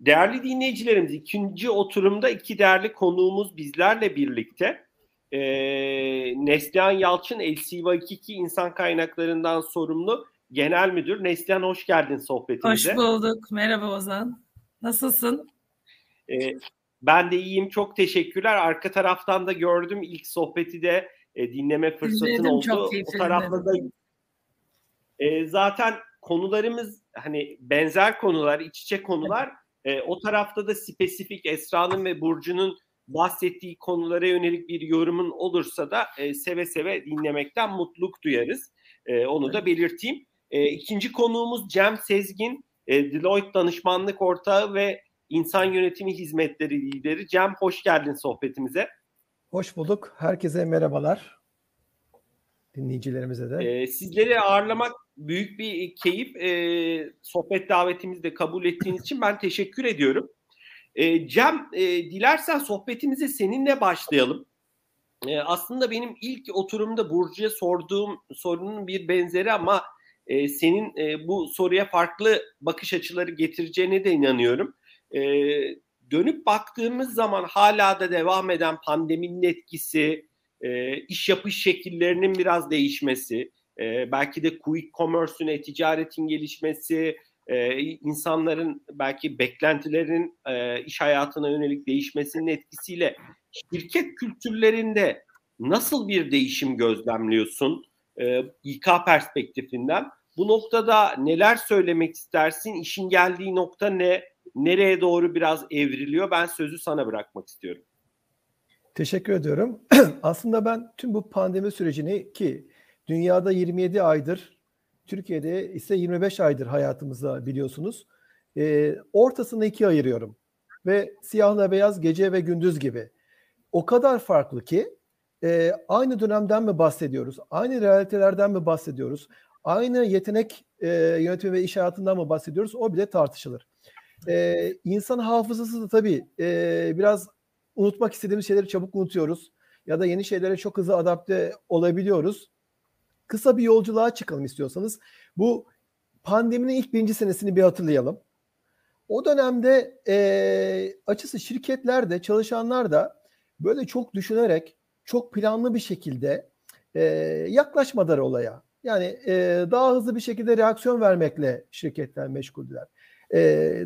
Değerli dinleyicilerimiz ikinci oturumda iki değerli konuğumuz bizlerle birlikte. Ee, Neslihan Yalçın LCV 22 İnsan Kaynaklarından sorumlu Genel Müdür. Neslihan hoş geldin sohbetimize. Hoş bulduk. Merhaba Ozan. Nasılsın? Ee, ben de iyiyim. Çok teşekkürler. Arka taraftan da gördüm. ilk sohbeti de e, dinleme fırsatın İzledim, oldu. Çok o tarafta da e, zaten konularımız hani benzer konular, iç içe konular. E, o tarafta da spesifik Esra'nın ve Burcu'nun bahsettiği konulara yönelik bir yorumun olursa da e, seve seve dinlemekten mutluluk duyarız. E, onu da belirteyim. E, ikinci konuğumuz Cem Sezgin, e, Deloitte danışmanlık ortağı ve insan yönetimi hizmetleri lideri. Cem hoş geldin sohbetimize. Hoş bulduk. Herkese merhabalar. Dinleyicilerimize de. E, sizleri ağırlamak büyük bir keyif. E, sohbet davetimizi de kabul ettiğiniz için ben teşekkür ediyorum. E, Cem, e, dilersen sohbetimize seninle başlayalım. E, aslında benim ilk oturumda Burcu'ya sorduğum sorunun bir benzeri ama e, senin e, bu soruya farklı bakış açıları getireceğine de inanıyorum. E, dönüp baktığımız zaman hala da devam eden pandeminin etkisi, e, iş yapış şekillerinin biraz değişmesi, e, belki de quick commerce'ün, e-ticaretin gelişmesi, e, insanların belki beklentilerin e, iş hayatına yönelik değişmesinin etkisiyle şirket kültürlerinde nasıl bir değişim gözlemliyorsun e, İK perspektifinden? Bu noktada neler söylemek istersin? İşin geldiği nokta ne? Nereye doğru biraz evriliyor? Ben sözü sana bırakmak istiyorum. Teşekkür ediyorum. Aslında ben tüm bu pandemi sürecini ki dünyada 27 aydır, Türkiye'de ise 25 aydır hayatımızda biliyorsunuz. E, ortasını ikiye ayırıyorum. Ve siyahla beyaz gece ve gündüz gibi. O kadar farklı ki e, aynı dönemden mi bahsediyoruz? Aynı realitelerden mi bahsediyoruz? Aynı yetenek e, yönetimi ve iş hayatından mı bahsediyoruz? O bile tartışılır. E, insan hafızası da tabii e, biraz unutmak istediğimiz şeyleri çabuk unutuyoruz. Ya da yeni şeylere çok hızlı adapte olabiliyoruz. Kısa bir yolculuğa çıkalım istiyorsanız. Bu pandeminin ilk birinci senesini bir hatırlayalım. O dönemde e, açısı şirketler de çalışanlar da böyle çok düşünerek çok planlı bir şekilde e, yaklaşmadılar olaya. Yani e, daha hızlı bir şekilde reaksiyon vermekle şirketler meşguldüler. E,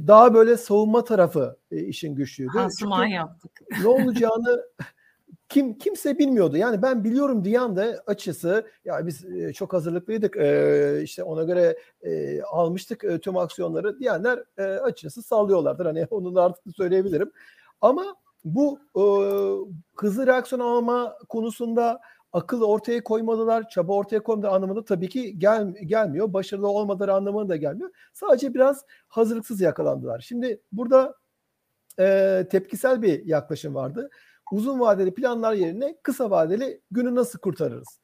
daha böyle savunma tarafı e, işin güçlüydü. Pansuman yaptık. Ne olacağını kim kimse bilmiyordu. Yani ben biliyorum diyen de açısı ya biz e, çok hazırlıklıydık e, işte ona göre e, almıştık e, tüm aksiyonları diyenler e, açısı sallıyorlardır. Hani onu da artık söyleyebilirim. Ama bu hızlı reaksiyon alma konusunda akıl ortaya koymadılar, çaba ortaya koymadılar anlamında tabii ki gel, gelmiyor. Başarılı olmadılar anlamında da gelmiyor. Sadece biraz hazırlıksız yakalandılar. Şimdi burada e, tepkisel bir yaklaşım vardı. Uzun vadeli planlar yerine kısa vadeli günü nasıl kurtarırız?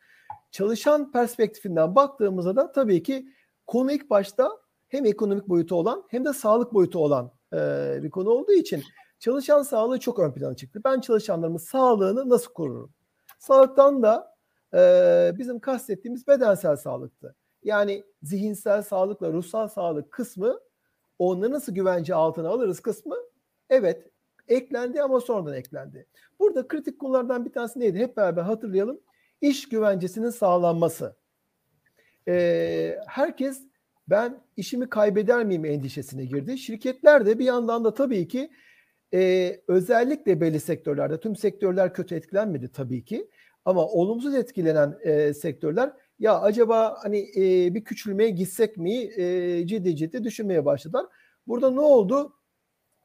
Çalışan perspektifinden baktığımızda da tabii ki konu ilk başta hem ekonomik boyutu olan hem de sağlık boyutu olan e, bir konu olduğu için çalışan sağlığı çok ön plana çıktı. Ben çalışanlarımın sağlığını nasıl korurum? Sağlıktan da e, bizim kastettiğimiz bedensel sağlıktı. Yani zihinsel sağlıkla ruhsal sağlık kısmı onları nasıl güvence altına alırız kısmı evet eklendi ama sonradan eklendi. Burada kritik konulardan bir tanesi neydi? Hep beraber hatırlayalım. İş güvencesinin sağlanması. Ee, herkes ben işimi kaybeder miyim endişesine girdi. Şirketler de bir yandan da tabii ki e, özellikle belli sektörlerde tüm sektörler kötü etkilenmedi tabii ki ama olumsuz etkilenen e, sektörler ya acaba hani e, bir küçülmeye gitsek mi e, ciddi ciddi düşünmeye başladılar. Burada ne oldu?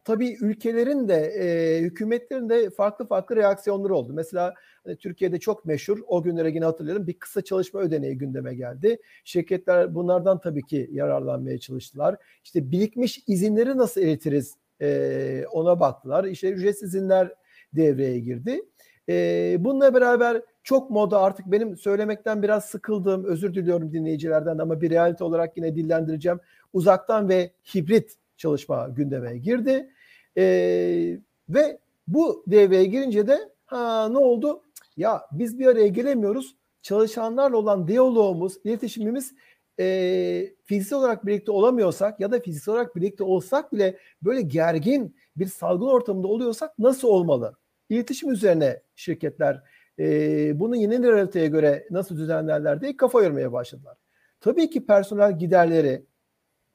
Tabii ülkelerin de e, hükümetlerin de farklı farklı reaksiyonları oldu. Mesela hani, Türkiye'de çok meşhur o günlere yine hatırlayalım bir kısa çalışma ödeneği gündeme geldi. Şirketler bunlardan tabii ki yararlanmaya çalıştılar. İşte birikmiş izinleri nasıl eritiriz e, ona baktılar. İşte ücretsiz izinler devreye girdi. E, bununla beraber çok moda artık benim söylemekten biraz sıkıldım. Özür diliyorum dinleyicilerden ama bir realite olarak yine dillendireceğim. Uzaktan ve hibrit çalışma gündeme girdi. E, ve bu devreye girince de ha ne oldu? Ya biz bir araya gelemiyoruz. Çalışanlarla olan diyalogumuz, iletişimimiz e, fiziksel olarak birlikte olamıyorsak ya da fiziksel olarak birlikte olsak bile böyle gergin bir salgın ortamında oluyorsak nasıl olmalı? İletişim üzerine şirketler e, bunu yeni realiteye göre nasıl düzenlerler diye kafa yormaya başladılar. Tabii ki personel giderleri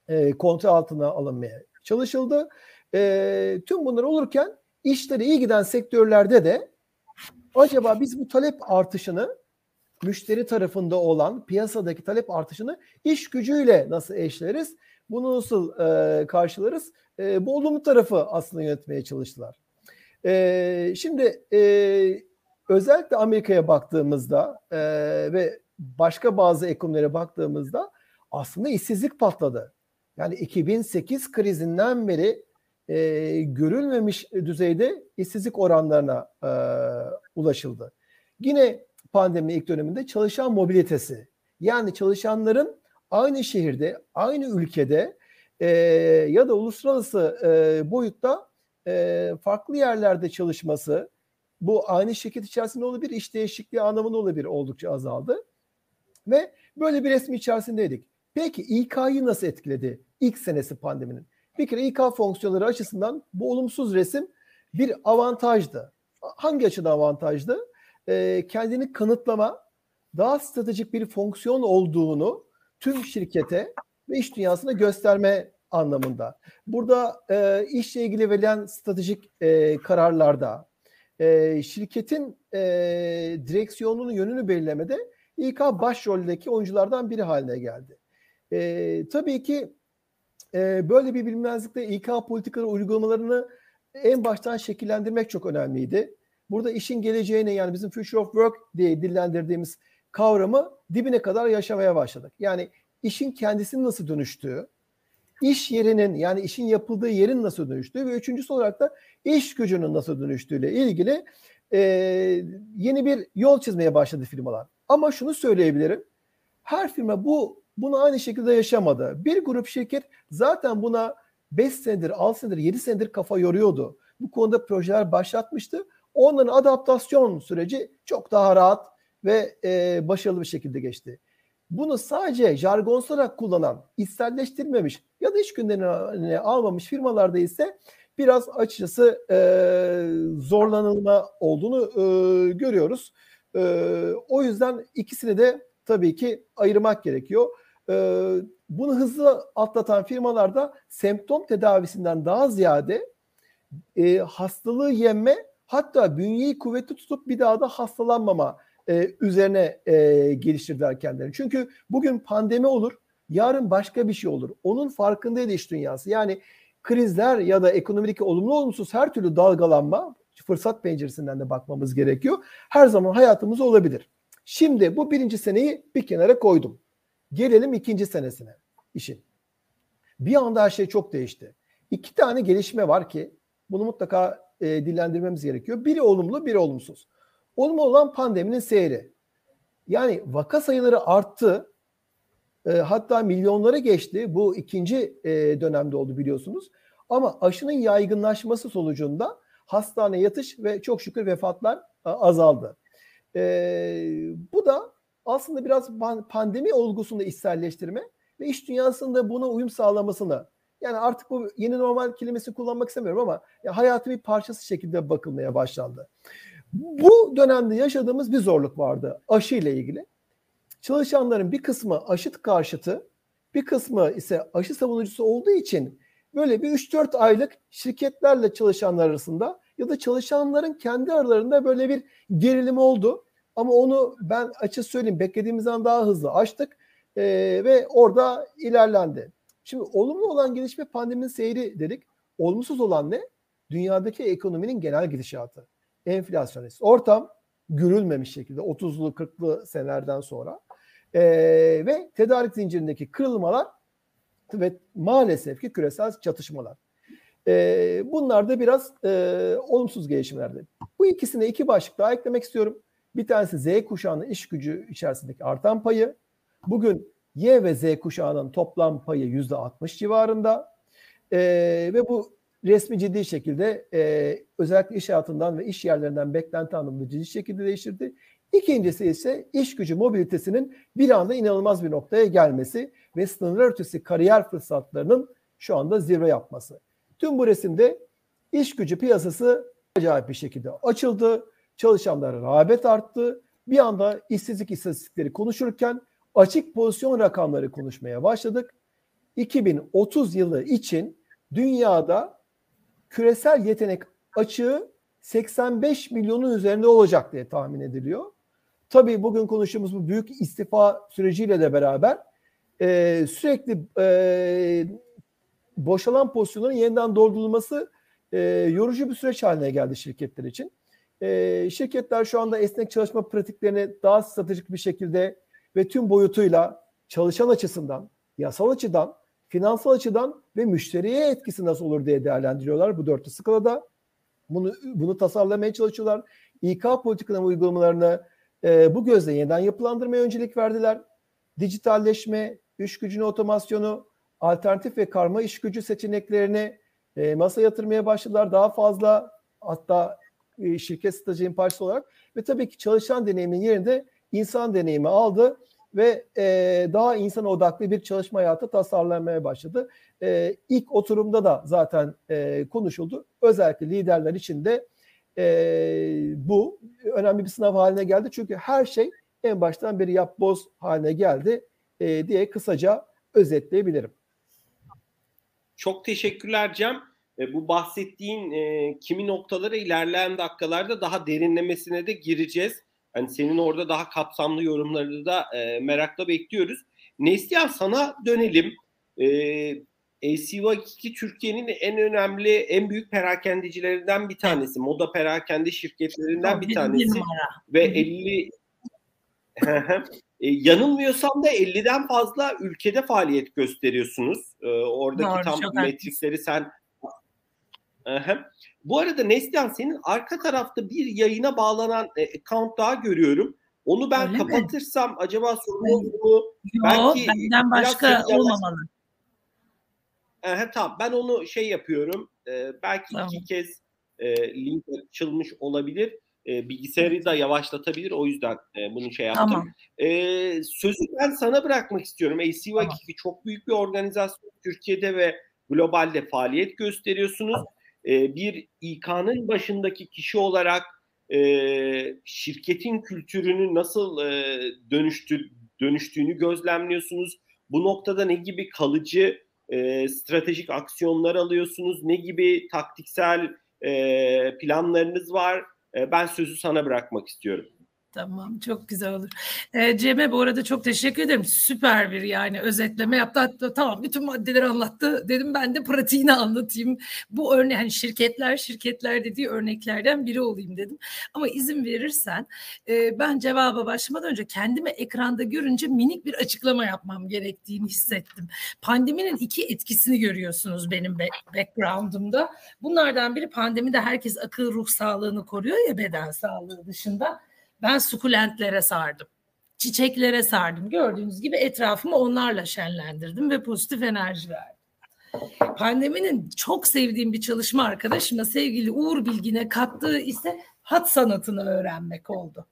e, kontrol altına alınmaya çalışıldı. E, tüm bunlar olurken işleri iyi giden sektörlerde de acaba biz bu talep artışını müşteri tarafında olan piyasadaki talep artışını iş gücüyle nasıl eşleriz? Bunu nasıl e, karşılarız? E, bu olumlu tarafı aslında yönetmeye çalıştılar. E, şimdi e, özellikle Amerika'ya baktığımızda e, ve başka bazı ekonomilere baktığımızda aslında işsizlik patladı. Yani 2008 krizinden beri e, görülmemiş düzeyde işsizlik oranlarına e, ulaşıldı. Yine pandemi ilk döneminde çalışan mobilitesi yani çalışanların aynı şehirde, aynı ülkede e, ya da uluslararası e, boyutta e, farklı yerlerde çalışması bu aynı şirket içerisinde olabilir, iş değişikliği anlamında olabilir oldukça azaldı. Ve böyle bir resmi içerisindeydik. Peki İK'yı nasıl etkiledi ilk senesi pandeminin? Bir kere İK fonksiyonları açısından bu olumsuz resim bir avantajdı. Hangi açıdan avantajdı? Ee, kendini kanıtlama, daha stratejik bir fonksiyon olduğunu tüm şirkete ve iş dünyasına gösterme anlamında. Burada e, işle ilgili verilen stratejik e, kararlarda, e, şirketin e, direksiyonunun yönünü belirlemede İK başroldeki oyunculardan biri haline geldi. E, tabii ki e, böyle bir bilinmezlikte İK politikaları uygulamalarını en baştan şekillendirmek çok önemliydi. Burada işin geleceğine yani bizim future of work diye dillendirdiğimiz kavramı dibine kadar yaşamaya başladık. Yani işin kendisinin nasıl dönüştüğü, iş yerinin yani işin yapıldığı yerin nasıl dönüştüğü ve üçüncüsü olarak da iş gücünün nasıl dönüştüğüyle ilgili e, yeni bir yol çizmeye başladı firmalar. Ama şunu söyleyebilirim. Her firma bu bunu aynı şekilde yaşamadı. Bir grup şirket zaten buna 5 senedir, 6 senedir, 7 senedir kafa yoruyordu. Bu konuda projeler başlatmıştı. Onların adaptasyon süreci çok daha rahat ve e, başarılı bir şekilde geçti. Bunu sadece jargonsal olarak kullanan, içselleştirmemiş ya da iş günlerine almamış firmalarda ise biraz açıkçası e, zorlanılma olduğunu e, görüyoruz. E, o yüzden ikisini de tabii ki ayırmak gerekiyor. E, bunu hızlı atlatan firmalarda semptom tedavisinden daha ziyade e, hastalığı yenme hatta bünyeyi kuvvetli tutup bir daha da hastalanmama e, üzerine e, geliştirdiler kendilerini. Çünkü bugün pandemi olur, yarın başka bir şey olur. Onun farkındaydı iş dünyası. Yani krizler ya da ekonomideki olumlu olumsuz her türlü dalgalanma fırsat penceresinden de bakmamız gerekiyor. Her zaman hayatımız olabilir. Şimdi bu birinci seneyi bir kenara koydum. Gelelim ikinci senesine işin. Bir anda her şey çok değişti. İki tane gelişme var ki bunu mutlaka e, dillendirmemiz gerekiyor. Biri olumlu, biri olumsuz. Olumlu olan pandeminin seyri. Yani vaka sayıları arttı. E, hatta milyonlara geçti. Bu ikinci e, dönemde oldu biliyorsunuz. Ama aşının yaygınlaşması sonucunda hastane yatış ve çok şükür vefatlar azaldı. E, bu da aslında biraz pandemi olgusunu içselleştirme ve iş dünyasında buna uyum sağlamasını yani artık bu yeni normal kelimesi kullanmak istemiyorum ama ya hayatı bir parçası şekilde bakılmaya başlandı. Bu dönemde yaşadığımız bir zorluk vardı aşı ile ilgili. Çalışanların bir kısmı aşı karşıtı, bir kısmı ise aşı savunucusu olduğu için böyle bir 3-4 aylık şirketlerle çalışanlar arasında ya da çalışanların kendi aralarında böyle bir gerilim oldu. Ama onu ben açık söyleyeyim beklediğimizden daha hızlı açtık ee, ve orada ilerlendi. Şimdi olumlu olan gelişme pandeminin seyri dedik. Olumsuz olan ne? Dünyadaki ekonominin genel gidişatı. Enflasyonist ortam görülmemiş şekilde 30'lu 40'lı senelerden sonra ee, ve tedarik zincirindeki kırılmalar ve maalesef ki küresel çatışmalar. Ee, bunlar da biraz e, olumsuz gelişmelerdi. Bu ikisine iki başlık daha eklemek istiyorum. Bir tanesi Z kuşağının iş gücü içerisindeki artan payı. Bugün Y ve Z kuşağının toplam payı yüzde 60 civarında. E, ve bu resmi ciddi şekilde e, özellikle iş hayatından ve iş yerlerinden beklenti anlamında ciddi şekilde değiştirdi. İkincisi ise iş gücü mobilitesinin bir anda inanılmaz bir noktaya gelmesi ve sınırlar ötesi kariyer fırsatlarının şu anda zirve yapması. Tüm bu resimde iş gücü piyasası acayip bir şekilde açıldı. Çalışanlara rağbet arttı. Bir anda işsizlik istatistikleri konuşurken açık pozisyon rakamları konuşmaya başladık. 2030 yılı için dünyada küresel yetenek açığı 85 milyonun üzerinde olacak diye tahmin ediliyor. Tabii bugün konuştuğumuz bu büyük istifa süreciyle de beraber e, sürekli e, boşalan pozisyonların yeniden doldurulması e, yorucu bir süreç haline geldi şirketler için. E, şirketler şu anda esnek çalışma pratiklerini daha stratejik bir şekilde ve tüm boyutuyla çalışan açısından, yasal açıdan, finansal açıdan ve müşteriye etkisi nasıl olur diye değerlendiriyorlar bu dörtlü skalada. Bunu, bunu tasarlamaya çalışıyorlar. İK politikalarının uygulamalarını e, bu gözle yeniden yapılandırmaya öncelik verdiler. Dijitalleşme, iş gücünü otomasyonu, alternatif ve karma iş gücü seçeneklerini e, masa yatırmaya başladılar. Daha fazla hatta e, şirket stratejinin parçası olarak ve tabii ki çalışan deneyimin yerinde insan deneyimi aldı ve e, daha insan odaklı bir çalışma hayatı tasarlanmaya başladı. E, ilk oturumda da zaten e, konuşuldu. Özellikle liderler için de e, bu önemli bir sınav haline geldi. Çünkü her şey en baştan bir yap boz haline geldi e, diye kısaca özetleyebilirim. Çok teşekkürler Cem. E, bu bahsettiğin e, kimi noktalara ilerleyen dakikalarda daha derinlemesine de gireceğiz. Hani senin orada daha kapsamlı yorumları da e, merakla bekliyoruz. Neslihan sana dönelim. E, ACY2 Türkiye'nin en önemli, en büyük perakendecilerinden bir tanesi. Moda perakende şirketlerinden bir tanesi. Ve 50 e, yanılmıyorsam da 50'den fazla ülkede faaliyet gösteriyorsunuz. E, oradaki Doğru, tam metrikleri sen Bu arada Neslihan senin arka tarafta bir yayına bağlanan e, account daha görüyorum. Onu ben Öyle kapatırsam mi? acaba sorun olur mu? Yok, Belki benden başka olmamalı. Aha, tamam ben onu şey yapıyorum. Ee, belki tamam. iki kez e, link açılmış olabilir. E, bilgisayarı da yavaşlatabilir. O yüzden e, bunu şey yaptım. Tamam. E, sözü ben sana bırakmak istiyorum. ACY tamam. çok büyük bir organizasyon. Türkiye'de ve globalde faaliyet gösteriyorsunuz. E, bir İK'nın başındaki kişi olarak e, şirketin kültürünü nasıl e, dönüştü, dönüştüğünü gözlemliyorsunuz. Bu noktada ne gibi kalıcı e, stratejik aksiyonlar alıyorsunuz? Ne gibi taktiksel e, planlarınız var? E, ben sözü sana bırakmak istiyorum. Tamam çok güzel olur. E, Cem'e bu arada çok teşekkür ederim. Süper bir yani özetleme yaptı. Hatta tamam bütün maddeleri anlattı. Dedim ben de pratiğini anlatayım. Bu örnek hani şirketler şirketler dediği örneklerden biri olayım dedim. Ama izin verirsen e, ben cevaba başlamadan önce kendimi ekranda görünce minik bir açıklama yapmam gerektiğini hissettim. Pandeminin iki etkisini görüyorsunuz benim background'umda. Bunlardan biri pandemide herkes akıl ruh sağlığını koruyor ya beden sağlığı dışında. Ben sukulentlere sardım. Çiçeklere sardım. Gördüğünüz gibi etrafımı onlarla şenlendirdim ve pozitif enerji verdim. Pandeminin çok sevdiğim bir çalışma arkadaşıma sevgili Uğur Bilgin'e kattığı ise hat sanatını öğrenmek oldu.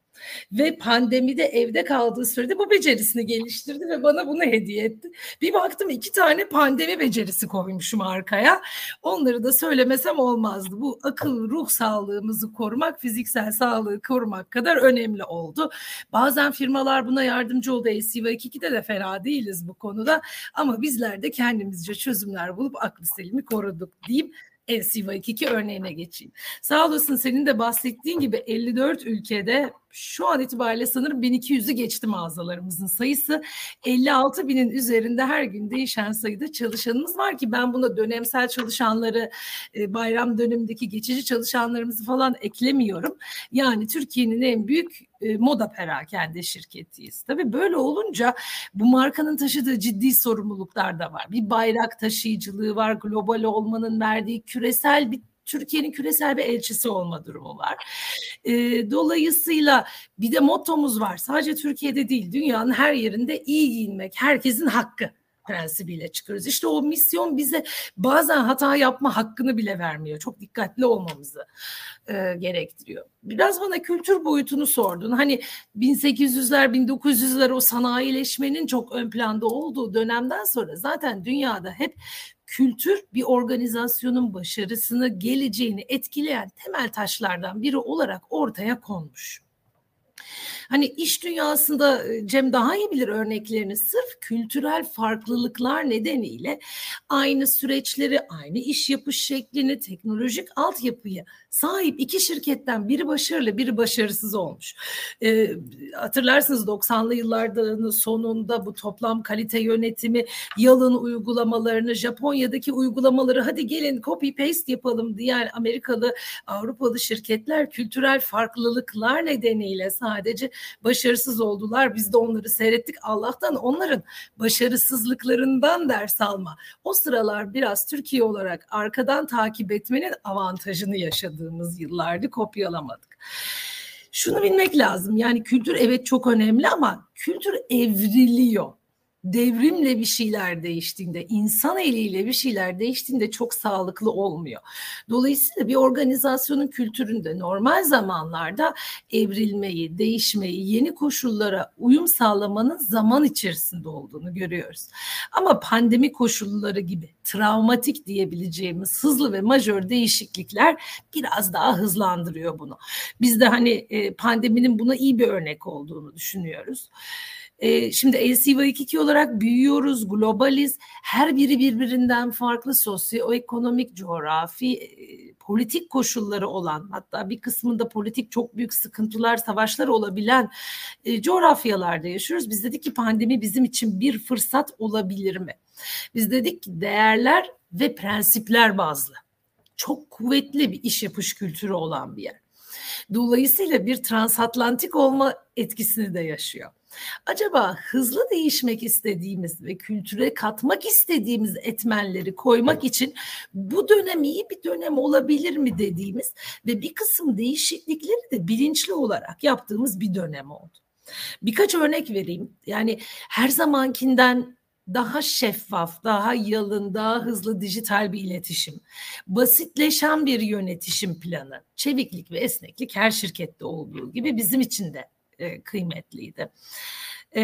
Ve pandemide evde kaldığı sürede bu becerisini geliştirdi ve bana bunu hediye etti. Bir baktım iki tane pandemi becerisi koymuşum arkaya. Onları da söylemesem olmazdı. Bu akıl, ruh sağlığımızı korumak, fiziksel sağlığı korumak kadar önemli oldu. Bazen firmalar buna yardımcı oldu. ACV2'de de fena değiliz bu konuda. Ama bizler de kendimizce çözümler bulup aklı selimi koruduk diyeyim. LCV2 örneğine geçeyim. Sağ olasın senin de bahsettiğin gibi 54 ülkede şu an itibariyle sanırım 1200'ü geçti mağazalarımızın sayısı. 56 binin üzerinde her gün değişen sayıda çalışanımız var ki ben buna dönemsel çalışanları, e, bayram dönemindeki geçici çalışanlarımızı falan eklemiyorum. Yani Türkiye'nin en büyük e, moda perakende şirketiyiz. Tabii böyle olunca bu markanın taşıdığı ciddi sorumluluklar da var. Bir bayrak taşıyıcılığı var, global olmanın verdiği küresel bir Türkiye'nin küresel bir elçisi olma durumu var. E, dolayısıyla bir de mottomuz var. Sadece Türkiye'de değil, dünyanın her yerinde iyi giyinmek herkesin hakkı. Prensibiyle çıkıyoruz. İşte o misyon bize bazen hata yapma hakkını bile vermiyor. Çok dikkatli olmamızı e, gerektiriyor. Biraz bana kültür boyutunu sordun. Hani 1800'ler 1900'ler o sanayileşmenin çok ön planda olduğu dönemden sonra zaten dünyada hep kültür bir organizasyonun başarısını, geleceğini etkileyen temel taşlardan biri olarak ortaya konmuş. Hani iş dünyasında e, Cem daha iyi bilir örneklerini sırf kültürel farklılıklar nedeniyle aynı süreçleri, aynı iş yapış şeklini, teknolojik altyapıyı sahip iki şirketten biri başarılı, biri başarısız olmuş. E, hatırlarsınız 90'lı yılların sonunda bu toplam kalite yönetimi, yalın uygulamalarını, Japonya'daki uygulamaları hadi gelin copy paste yapalım diyen Amerikalı, Avrupalı şirketler kültürel farklılıklar nedeniyle sadece başarısız oldular. Biz de onları seyrettik. Allah'tan onların başarısızlıklarından ders alma. O sıralar biraz Türkiye olarak arkadan takip etmenin avantajını yaşadığımız yıllardı kopyalamadık. Şunu bilmek lazım. Yani kültür evet çok önemli ama kültür evriliyor devrimle bir şeyler değiştiğinde, insan eliyle bir şeyler değiştiğinde çok sağlıklı olmuyor. Dolayısıyla bir organizasyonun kültüründe normal zamanlarda evrilmeyi, değişmeyi, yeni koşullara uyum sağlamanın zaman içerisinde olduğunu görüyoruz. Ama pandemi koşulları gibi travmatik diyebileceğimiz hızlı ve majör değişiklikler biraz daha hızlandırıyor bunu. Biz de hani pandeminin buna iyi bir örnek olduğunu düşünüyoruz. E, şimdi LCV2 olarak büyüyoruz, globaliz. Her biri birbirinden farklı sosyoekonomik, coğrafi, e, politik koşulları olan hatta bir kısmında politik çok büyük sıkıntılar, savaşlar olabilen e, coğrafyalarda yaşıyoruz. Biz dedik ki pandemi bizim için bir fırsat olabilir mi? Biz dedik ki değerler ve prensipler bazlı. Çok kuvvetli bir iş yapış kültürü olan bir yer. Dolayısıyla bir transatlantik olma etkisini de yaşıyor. Acaba hızlı değişmek istediğimiz ve kültüre katmak istediğimiz etmenleri koymak için bu dönem iyi bir dönem olabilir mi dediğimiz ve bir kısım değişiklikleri de bilinçli olarak yaptığımız bir dönem oldu. Birkaç örnek vereyim. Yani her zamankinden daha şeffaf, daha yalın, daha hızlı dijital bir iletişim, basitleşen bir yönetişim planı, çeviklik ve esneklik her şirkette olduğu gibi bizim için de e, kıymetliydi. E,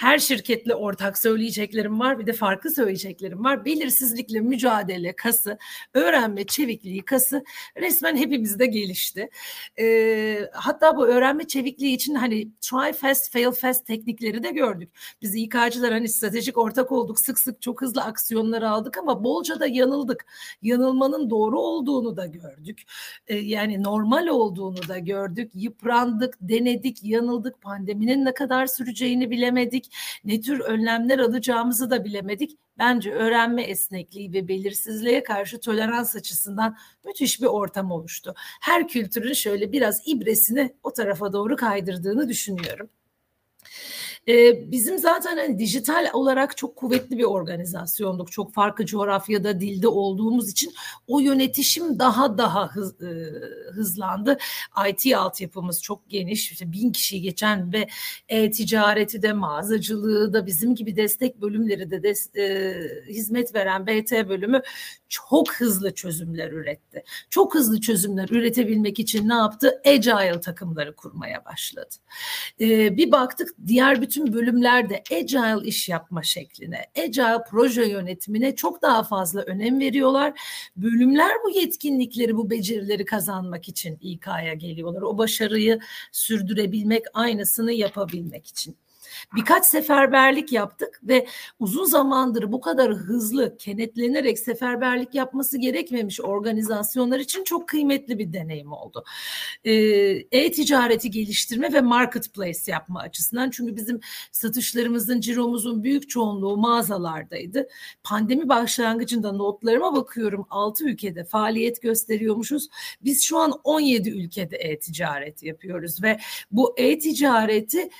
her şirketle ortak söyleyeceklerim var bir de farklı söyleyeceklerim var. Belirsizlikle mücadele kası, öğrenme çevikliği kası resmen hepimizde gelişti. E, hatta bu öğrenme çevikliği için hani try fast, fail fast teknikleri de gördük. Biz İK'cılar hani stratejik ortak olduk. Sık sık çok hızlı aksiyonları aldık ama bolca da yanıldık. Yanılmanın doğru olduğunu da gördük. E, yani normal olduğunu da gördük. Yıprandık, denedik, yanıldık. Pandeminin ne kadar süreceğini bilemedik ne tür önlemler alacağımızı da bilemedik. Bence öğrenme esnekliği ve belirsizliğe karşı tolerans açısından müthiş bir ortam oluştu. Her kültürün şöyle biraz ibresini o tarafa doğru kaydırdığını düşünüyorum. E, bizim zaten hani dijital olarak çok kuvvetli bir organizasyonduk. Çok farklı coğrafyada, dilde olduğumuz için o yönetişim daha daha hız, e, hızlandı. IT altyapımız çok geniş. İşte bin kişi geçen ve e-ticareti de, mağazacılığı da, bizim gibi destek bölümleri de, de e, hizmet veren BT bölümü çok hızlı çözümler üretti. Çok hızlı çözümler üretebilmek için ne yaptı? Agile takımları kurmaya başladı. Ee, bir baktık diğer bütün bölümlerde agile iş yapma şekline, agile proje yönetimine çok daha fazla önem veriyorlar. Bölümler bu yetkinlikleri, bu becerileri kazanmak için İK'ya geliyorlar. O başarıyı sürdürebilmek, aynısını yapabilmek için birkaç seferberlik yaptık ve uzun zamandır bu kadar hızlı kenetlenerek seferberlik yapması gerekmemiş organizasyonlar için çok kıymetli bir deneyim oldu. Ee, e-ticareti geliştirme ve marketplace yapma açısından çünkü bizim satışlarımızın ciromuzun büyük çoğunluğu mağazalardaydı. Pandemi başlangıcında notlarıma bakıyorum 6 ülkede faaliyet gösteriyormuşuz. Biz şu an 17 ülkede e-ticaret yapıyoruz ve bu e-ticareti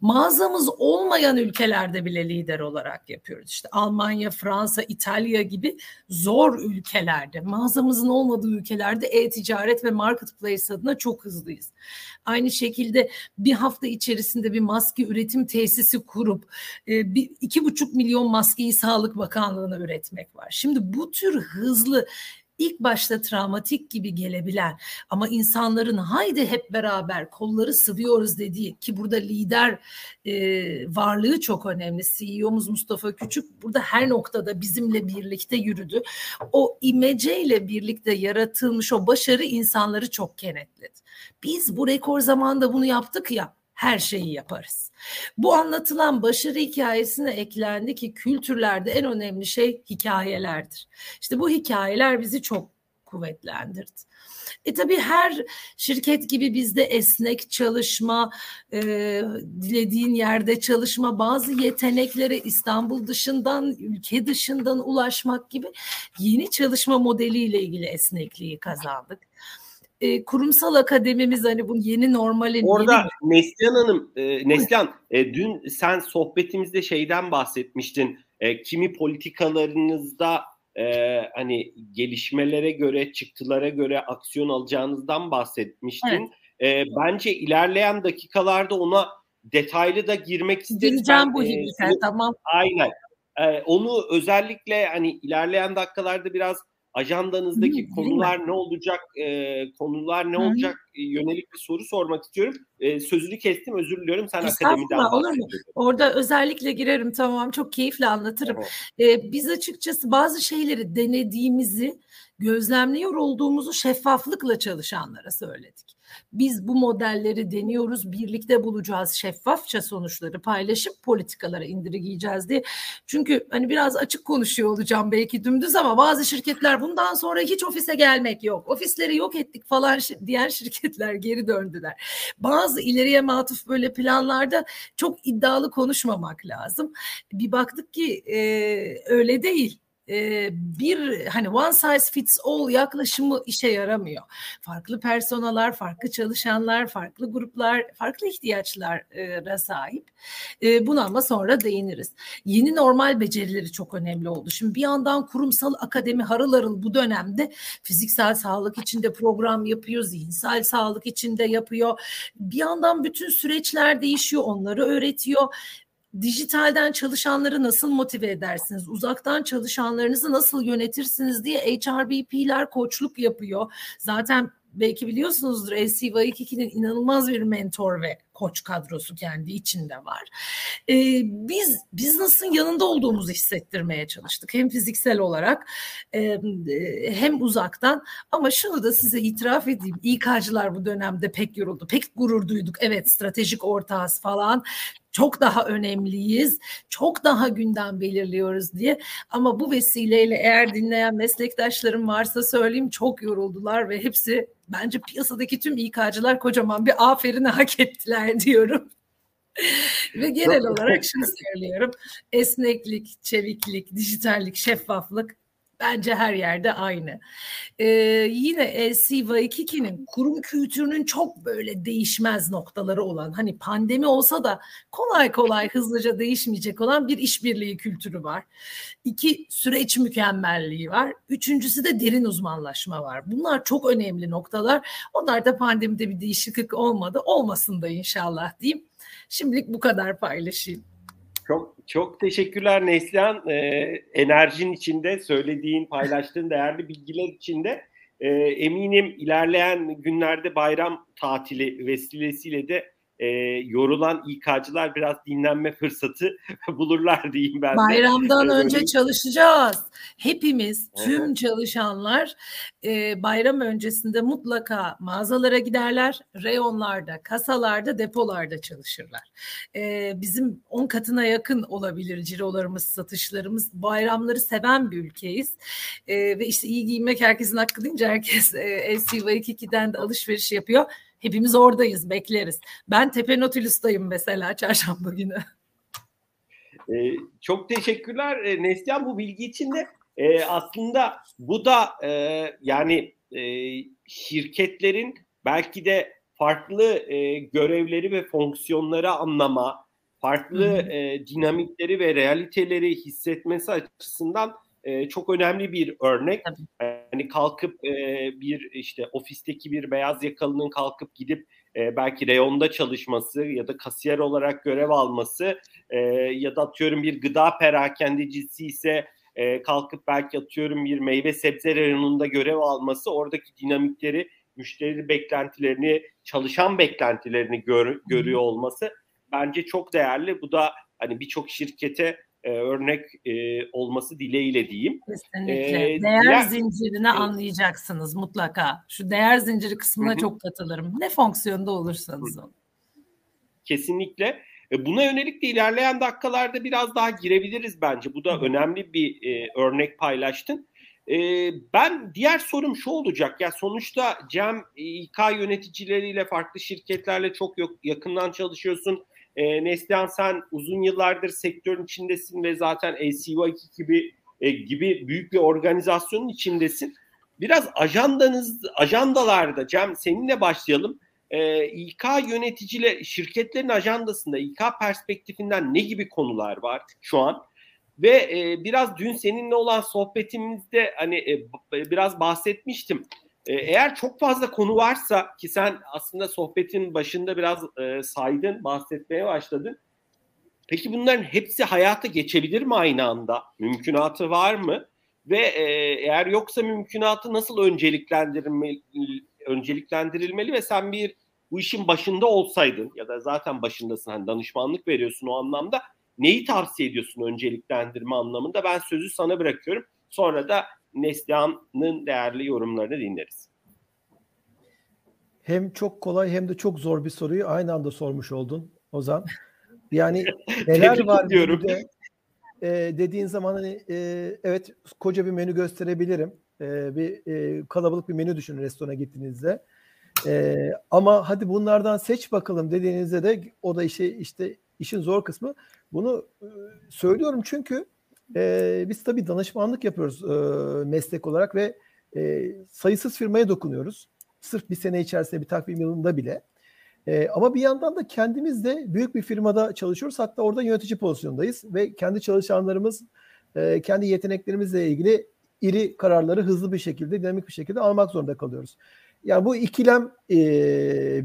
mağazamız olmayan ülkelerde bile lider olarak yapıyoruz. İşte Almanya, Fransa, İtalya gibi zor ülkelerde, mağazamızın olmadığı ülkelerde e-ticaret ve marketplace adına çok hızlıyız. Aynı şekilde bir hafta içerisinde bir maske üretim tesisi kurup e, iki buçuk milyon maskeyi Sağlık Bakanlığı'na üretmek var. Şimdi bu tür hızlı ilk başta travmatik gibi gelebilen ama insanların haydi hep beraber kolları sıvıyoruz dediği ki burada lider e, varlığı çok önemli. CEO'muz Mustafa Küçük burada her noktada bizimle birlikte yürüdü. O imeceyle birlikte yaratılmış o başarı insanları çok kenetledi. Biz bu rekor zamanda bunu yaptık ya her şeyi yaparız. Bu anlatılan başarı hikayesine eklendi ki kültürlerde en önemli şey hikayelerdir. İşte bu hikayeler bizi çok kuvvetlendirdi. E tabii her şirket gibi bizde esnek çalışma, e, dilediğin yerde çalışma, bazı yeteneklere İstanbul dışından, ülke dışından ulaşmak gibi yeni çalışma modeliyle ilgili esnekliği kazandık e, kurumsal akademimiz hani bu yeni normalin Orada yeni... Neslihan Hanım, e, Neslihan e, dün sen sohbetimizde şeyden bahsetmiştin. E, kimi politikalarınızda e, hani gelişmelere göre, çıktılara göre aksiyon alacağınızdan bahsetmiştin. Evet. E, bence ilerleyen dakikalarda ona detaylı da girmek isteriz. Gireceğim bu hibite, e, tamam. Aynen. E, onu özellikle hani ilerleyen dakikalarda biraz ajandanızdaki Hı, konular ne olacak, e, konular ne Hı. olacak yönelik bir soru sormak istiyorum. E, sözünü kestim, özür diliyorum. Sen akademiden olur mu? Orada özellikle girerim tamam, çok keyifle anlatırım. Tamam. E, biz açıkçası bazı şeyleri denediğimizi, gözlemliyor olduğumuzu şeffaflıkla çalışanlara söyledik. Biz bu modelleri deniyoruz, birlikte bulacağız, şeffafça sonuçları paylaşıp politikalara indirgeyeceğiz diye. Çünkü hani biraz açık konuşuyor olacağım belki dümdüz ama bazı şirketler bundan sonra hiç ofise gelmek yok. Ofisleri yok ettik falan diğer şirketler geri döndüler. Bazı ileriye matuf böyle planlarda çok iddialı konuşmamak lazım. Bir baktık ki e, öyle değil bir hani one size fits all yaklaşımı işe yaramıyor. Farklı personalar, farklı çalışanlar, farklı gruplar, farklı ihtiyaçlara sahip. Buna ama sonra değiniriz. Yeni normal becerileri çok önemli oldu. Şimdi bir yandan kurumsal akademi harıl harıl bu dönemde fiziksel sağlık içinde program yapıyor, zihinsel sağlık içinde yapıyor. Bir yandan bütün süreçler değişiyor, onları öğretiyor dijitalden çalışanları nasıl motive edersiniz? Uzaktan çalışanlarınızı nasıl yönetirsiniz diye HRBP'ler koçluk yapıyor. Zaten belki biliyorsunuzdur LCY2'nin inanılmaz bir mentor ve koç kadrosu kendi içinde var. Ee, biz business'ın yanında olduğumuzu hissettirmeye çalıştık. Hem fiziksel olarak e, hem uzaktan ama şunu da size itiraf edeyim. İK'cılar bu dönemde pek yoruldu. Pek gurur duyduk. Evet stratejik ortağız falan çok daha önemliyiz, çok daha gündem belirliyoruz diye. Ama bu vesileyle eğer dinleyen meslektaşlarım varsa söyleyeyim çok yoruldular ve hepsi bence piyasadaki tüm İK'cılar kocaman bir aferin hak ettiler diyorum. ve genel olarak şunu söylüyorum. Esneklik, çeviklik, dijitallik, şeffaflık Bence her yerde aynı. Ee, yine LCY2'nin kurum kültürünün çok böyle değişmez noktaları olan hani pandemi olsa da kolay kolay hızlıca değişmeyecek olan bir işbirliği kültürü var. İki süreç mükemmelliği var. Üçüncüsü de derin uzmanlaşma var. Bunlar çok önemli noktalar. Onlar da pandemide bir değişiklik olmadı. Olmasın da inşallah diyeyim. Şimdilik bu kadar paylaşayım. Çok çok teşekkürler Neslihan. Ee, enerjin içinde, söylediğin, paylaştığın değerli bilgiler içinde. Ee, eminim ilerleyen günlerde bayram tatili vesilesiyle de e, yorulan İK'cılar biraz dinlenme fırsatı bulurlar diyeyim ben de. Bayramdan ee, önce çalışacağız. Hepimiz, tüm evet. çalışanlar e, bayram öncesinde mutlaka mağazalara giderler. Reyonlarda, kasalarda, depolarda çalışırlar. E, bizim 10 katına yakın olabilir cirolarımız, satışlarımız. Bayramları seven bir ülkeyiz. E, ve işte iyi giyinmek herkesin hakkı deyince herkes e, LCV2'den de alışveriş yapıyor. Hepimiz oradayız, bekleriz. Ben Tepe Nautilus'tayım mesela çarşamba günü. Ee, çok teşekkürler e, Neslihan bu bilgi için de e, aslında bu da e, yani e, şirketlerin belki de farklı e, görevleri ve fonksiyonları anlama, farklı e, dinamikleri ve realiteleri hissetmesi açısından e, çok önemli bir örnek. Tabii. Hani kalkıp e, bir işte ofisteki bir beyaz yakalının kalkıp gidip e, belki reyonda çalışması ya da kasiyer olarak görev alması e, ya da atıyorum bir gıda perakendecisi ise e, kalkıp belki atıyorum bir meyve sebze reyonunda görev alması oradaki dinamikleri müşteri beklentilerini, çalışan beklentilerini gör, görüyor olması bence çok değerli. Bu da hani birçok şirkete e, örnek e, olması dileğiyle diyeyim. Kesinlikle. Ee, değer diğer, zincirini e, anlayacaksınız mutlaka. Şu değer zinciri kısmına hı. çok katılırım. Ne fonksiyonda olursanız olun. Kesinlikle. E, buna yönelik de ilerleyen dakikalarda biraz daha girebiliriz bence. Bu da hı. önemli bir e, örnek paylaştın. E, ben diğer sorum şu olacak. Ya sonuçta Cem İK yöneticileriyle farklı şirketlerle çok yakından çalışıyorsun e, Neslihan sen uzun yıllardır sektörün içindesin ve zaten LCY2 gibi e, gibi büyük bir organizasyonun içindesin. Biraz ajandanız, ajandalarda Cem seninle başlayalım. E, İK yöneticiyle şirketlerin ajandasında İK perspektifinden ne gibi konular var şu an? Ve e, biraz dün seninle olan sohbetimizde hani e, biraz bahsetmiştim. Ee, eğer çok fazla konu varsa ki sen aslında sohbetin başında biraz e, saydın, bahsetmeye başladın. Peki bunların hepsi hayata geçebilir mi aynı anda? Mümkünatı var mı? Ve e, eğer yoksa mümkünatı nasıl önceliklendirilmeli, önceliklendirilmeli ve sen bir bu işin başında olsaydın ya da zaten başındasın hani danışmanlık veriyorsun o anlamda neyi tavsiye ediyorsun önceliklendirme anlamında? Ben sözü sana bırakıyorum. Sonra da Neslihan'ın değerli yorumlarını dinleriz. Hem çok kolay hem de çok zor bir soruyu aynı anda sormuş oldun Ozan. Yani neler var diyorum. menüde e, dediğin zaman hani e, evet koca bir menü gösterebilirim. E, bir e, kalabalık bir menü düşünün restorana gittiğinizde. E, ama hadi bunlardan seç bakalım dediğinizde de o da işi işte işin zor kısmı. Bunu e, söylüyorum çünkü e, biz tabii danışmanlık yapıyoruz e, meslek olarak ve e, sayısız firmaya dokunuyoruz. Sırf bir sene içerisinde bir takvim yılında bile. E, ama bir yandan da kendimiz de büyük bir firmada çalışıyoruz. Hatta orada yönetici pozisyondayız ve kendi çalışanlarımız e, kendi yeteneklerimizle ilgili iri kararları hızlı bir şekilde, dinamik bir şekilde almak zorunda kalıyoruz. Yani bu ikilem e,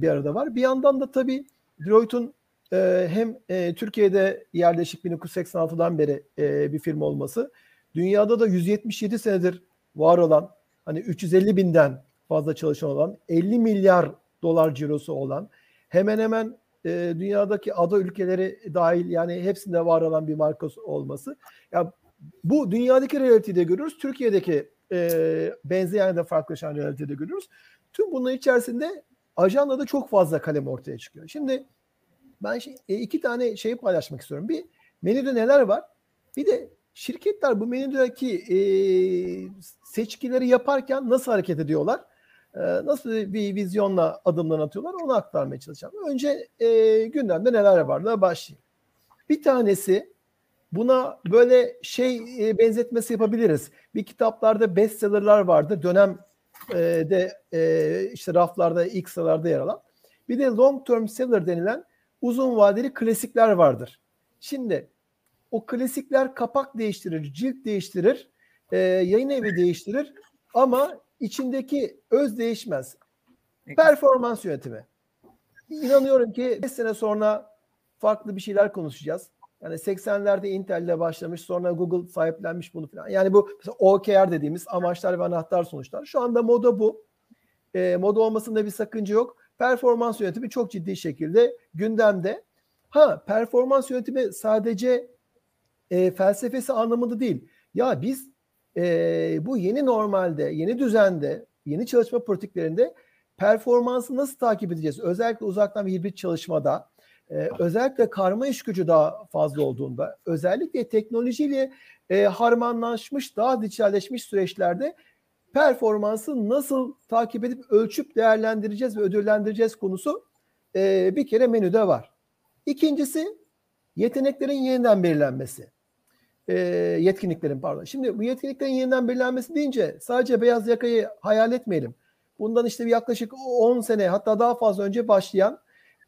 bir arada var. Bir yandan da tabii Deloitte'un e, hem e, Türkiye'de yerleşik 1986'dan beri e, bir firma olması, dünyada da 177 senedir var olan, hani 350 binden fazla çalışan olan, 50 milyar dolar cirosu olan, hemen hemen e, dünyadaki ada ülkeleri dahil yani hepsinde var olan bir marka olması. Ya bu dünyadaki realiteyi de görüyoruz, Türkiye'deki e, benzeyen de farklılaşan realiteyi de görüyoruz. Tüm bunun içerisinde ajanda da çok fazla kalem ortaya çıkıyor. Şimdi ben şey, e, iki tane şeyi paylaşmak istiyorum. Bir menüde neler var? Bir de şirketler bu menüdeki e, seçkileri yaparken nasıl hareket ediyorlar? E, nasıl bir vizyonla adımlar atıyorlar? Onu aktarmaya çalışacağım. Önce e, gündemde neler varla başlayayım. Bir tanesi buna böyle şey e, benzetmesi yapabiliriz. Bir kitaplarda bestsellerler vardı. Dönem e, de e, işte raflarda ilk sıralarda yer alan. Bir de long term seller denilen uzun vadeli klasikler vardır. Şimdi o klasikler kapak değiştirir, cilt değiştirir, e, yayın evi değiştirir ama içindeki öz değişmez. Performans yönetimi. İnanıyorum ki 5 sene sonra farklı bir şeyler konuşacağız. Yani 80'lerde Intel'le başlamış sonra Google sahiplenmiş bunu falan. Yani bu OKR dediğimiz amaçlar ve anahtar sonuçlar. Şu anda moda bu. E, moda olmasında bir sakınca yok performans yönetimi çok ciddi şekilde gündemde. Ha performans yönetimi sadece e, felsefesi anlamında değil. Ya biz e, bu yeni normalde, yeni düzende, yeni çalışma pratiklerinde performansı nasıl takip edeceğiz? Özellikle uzaktan bir hibrit çalışmada, e, özellikle karma iş gücü daha fazla olduğunda, özellikle teknolojiyle e, harmanlaşmış, daha dijitalleşmiş süreçlerde performansı nasıl takip edip ölçüp değerlendireceğiz ve ödüllendireceğiz konusu e, bir kere menüde var. İkincisi yeteneklerin yeniden belirlenmesi. E, yetkinliklerin pardon. Şimdi bu yetkinliklerin yeniden belirlenmesi deyince sadece beyaz yakayı hayal etmeyelim. Bundan işte yaklaşık 10 sene hatta daha fazla önce başlayan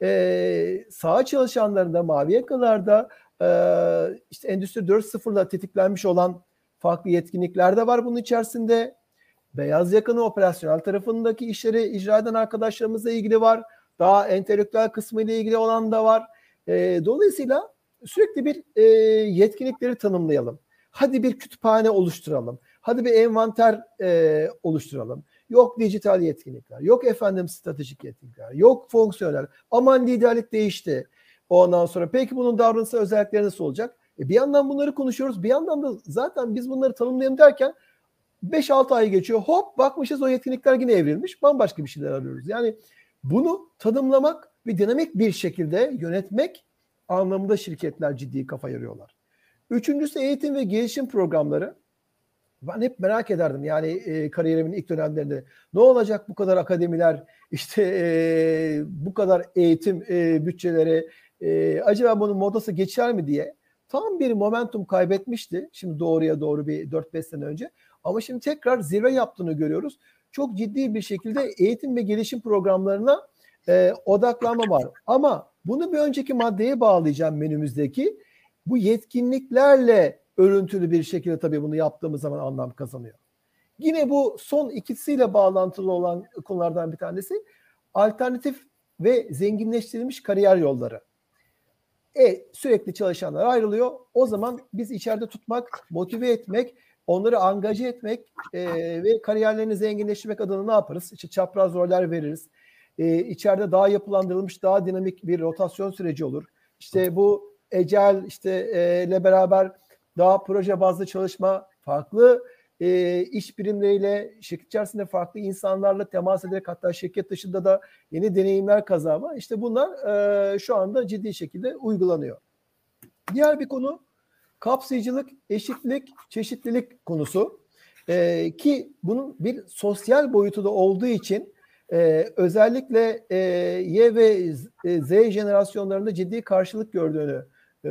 e, saha çalışanlarında, mavi yakalarda e, işte Endüstri 4.0'la tetiklenmiş olan farklı yetkinlikler de var bunun içerisinde. Beyaz yakanın operasyonel tarafındaki işleri icra eden arkadaşlarımızla ilgili var. Daha entelektüel kısmı ile ilgili olan da var. E, dolayısıyla sürekli bir e, yetkinlikleri tanımlayalım. Hadi bir kütüphane oluşturalım. Hadi bir envanter e, oluşturalım. Yok dijital yetkinlikler, yok efendim stratejik yetkinlikler, yok fonksiyonel. Aman liderlik değişti. Ondan sonra peki bunun davranışsal özellikleri nasıl olacak? E bir yandan bunları konuşuyoruz. Bir yandan da zaten biz bunları tanımlayalım derken 5-6 ay geçiyor. Hop bakmışız o yetkinlikler yine evrilmiş. Bambaşka bir şeyler arıyoruz. Yani bunu tanımlamak ve dinamik bir şekilde yönetmek anlamında şirketler ciddi kafa yarıyorlar. Üçüncüsü eğitim ve gelişim programları. Ben hep merak ederdim yani e, kariyerimin ilk dönemlerinde ne olacak bu kadar akademiler işte e, bu kadar eğitim e, bütçeleri e, acaba bunun modası geçer mi diye tam bir momentum kaybetmişti. Şimdi doğruya doğru bir 4-5 sene önce ama şimdi tekrar zirve yaptığını görüyoruz. Çok ciddi bir şekilde eğitim ve gelişim programlarına e, odaklanma var. Ama bunu bir önceki maddeye bağlayacağım menümüzdeki. Bu yetkinliklerle örüntülü bir şekilde tabii bunu yaptığımız zaman anlam kazanıyor. Yine bu son ikisiyle bağlantılı olan konulardan bir tanesi alternatif ve zenginleştirilmiş kariyer yolları. E sürekli çalışanlar ayrılıyor. O zaman biz içeride tutmak, motive etmek, onları angaje etmek e, ve kariyerlerini zenginleştirmek adına ne yaparız? İşte çapraz roller veririz. E, içeride daha yapılandırılmış, daha dinamik bir rotasyon süreci olur. İşte bu ecel işte e, ile beraber daha proje bazlı çalışma, farklı e, iş birimleriyle, şirket içerisinde farklı insanlarla temas ederek hatta şirket dışında da yeni deneyimler kazanma. İşte bunlar e, şu anda ciddi şekilde uygulanıyor. Diğer bir konu kapsayıcılık, eşitlik, çeşitlilik konusu. E, ki bunun bir sosyal boyutu da olduğu için e, özellikle e, Y ve Z jenerasyonlarında ciddi karşılık gördüğünü e,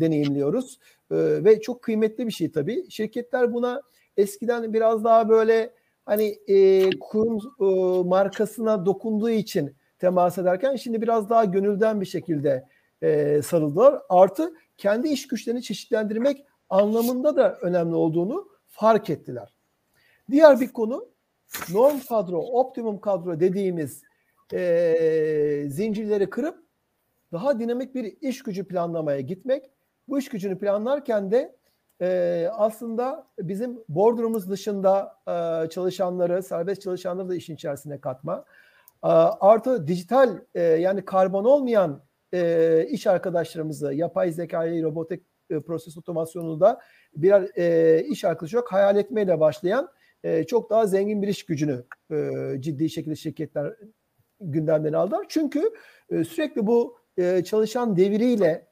deneyimliyoruz. E, ve çok kıymetli bir şey tabii. Şirketler buna eskiden biraz daha böyle hani e, kurum e, markasına dokunduğu için temas ederken şimdi biraz daha gönülden bir şekilde e, sarıldılar. Artı kendi iş güçlerini çeşitlendirmek anlamında da önemli olduğunu fark ettiler. Diğer bir konu norm kadro, optimum kadro dediğimiz e, zincirleri kırıp daha dinamik bir iş gücü planlamaya gitmek. Bu iş gücünü planlarken de e, aslında bizim boardroom'umuz dışında e, çalışanları, serbest çalışanları da işin içerisine katma. E, artı dijital e, yani karbon olmayan e, iş arkadaşlarımızı yapay zekayı, robotik e, proses otomasyonu da birer e, iş arkadaşı yok hayal etmeyle başlayan e, çok daha zengin bir iş gücünü e, ciddi şekilde şirketler gündemden aldılar. Çünkü e, sürekli bu e, çalışan deviriyle,